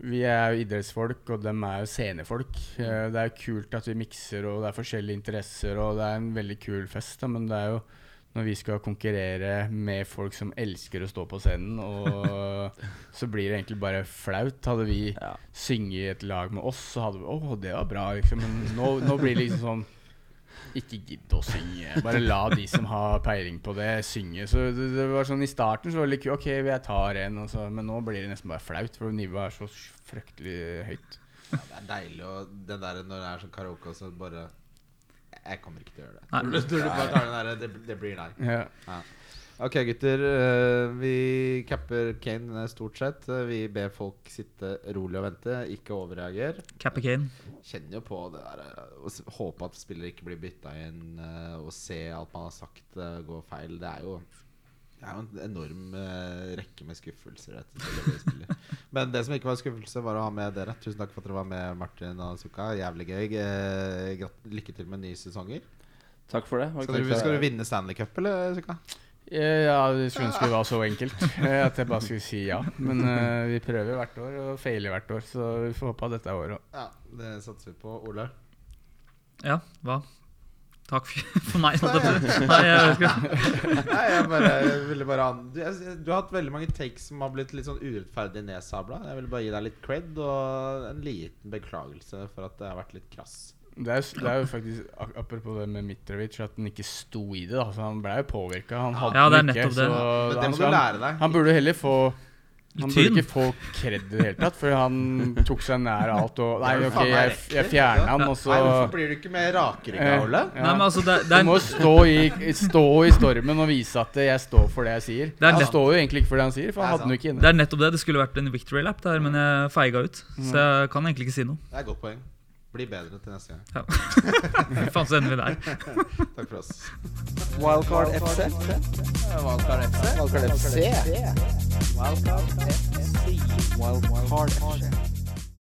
Vi er jo idrettsfolk, og dem er jo scenefolk. Eh, Det er jo kult at vi mikser, og det er forskjellige interesser, og det er en veldig kul fest. Da, men det er jo når vi skal konkurrere med folk som elsker å stå på scenen, og så blir det egentlig bare flaut. Hadde vi Ja. i et lag med oss, så hadde vi Å, det var bra, liksom. Men nå, nå blir det liksom sånn ikke gidd å synge. Bare la de som har peiling på det, synge. Så det, det var sånn I starten så var det litt. Ok, jeg tar en, og så, men nå blir det nesten bare flaut, for nivået er så fryktelig høyt. Ja, det er deilig å Den der når det er sånn karaoke, og så bare Jeg kommer ikke til å gjøre det. Nei. Når du, du bare tar den der, det, det blir nei. Ja. Ok, gutter. eh, vi capper Kane eh, stort sett. Eh, Vi ber folk sitte rolig og vente, ikke overreagere. Capper Kane. Kjenner jo på det der å Håpe at spillere ikke blir bytta inn, og se alt man har sagt gå feil. Det er jo det er jo en enorm eh, rekke med skuffelser. etter. Men det som ikke var en skuffelse, var å ha med dere. Tusen takk for at dere var med, Martin og Suka. Jævlig gøy. Eh, lykke til med nye sesonger. Takk for det. Skal du, skal du vinne Stanley Cup, eller, Sukka? Eh, Ja, jeg skulle ønske det var så enkelt eh, at jeg bare skulle si ja. Men uh, vi prøver hvert år og feiler hvert år, så vi får håpe at dette er året òg. Ja, det satser vi på. Ole? Ja, hva? Takk for meg. Nei, jeg. Nei, jeg bare jeg ville bare an du, jeg, du har hatt veldig mange takes som har blitt litt sånn urettferdig nedsabla. Jeg ville bare gi deg litt cred og en liten beklagelse for at det har vært litt krass. Det er, det er jo faktisk ak- Apropos det med Mitrovic, at han ikke sto i det. da Så Han ble jo påvirka. Han hadde Ja, det er den ikke. nettopp det. Så Men det han, du lære deg. han burde heller få han burde ikke få kred i det hele tatt, for han tok seg nær alt og Nei, er ok, jeg, jeg det. fjerna han, og så Hvorfor blir du ikke mer rakrygga, Ole? ja. Nei, men altså, det, det Du må er, stå i, stå i stormen og vise at jeg står for det jeg sier. Det er Han nett- står jo egentlig ikke for det han sier, for er han hadde den jo ikke det er nettopp det. Det skulle vært en victory lap der, men jeg feiga ut. Så jeg kan egentlig ikke si noe. Det er et godt poeng. Bli bedre til neste gang. Ja. Faen, så ender vi der. Takk for oss. Wildcard FC. Wildcard FC. Wildcard FC. Wildcard FC. Wildcard FC.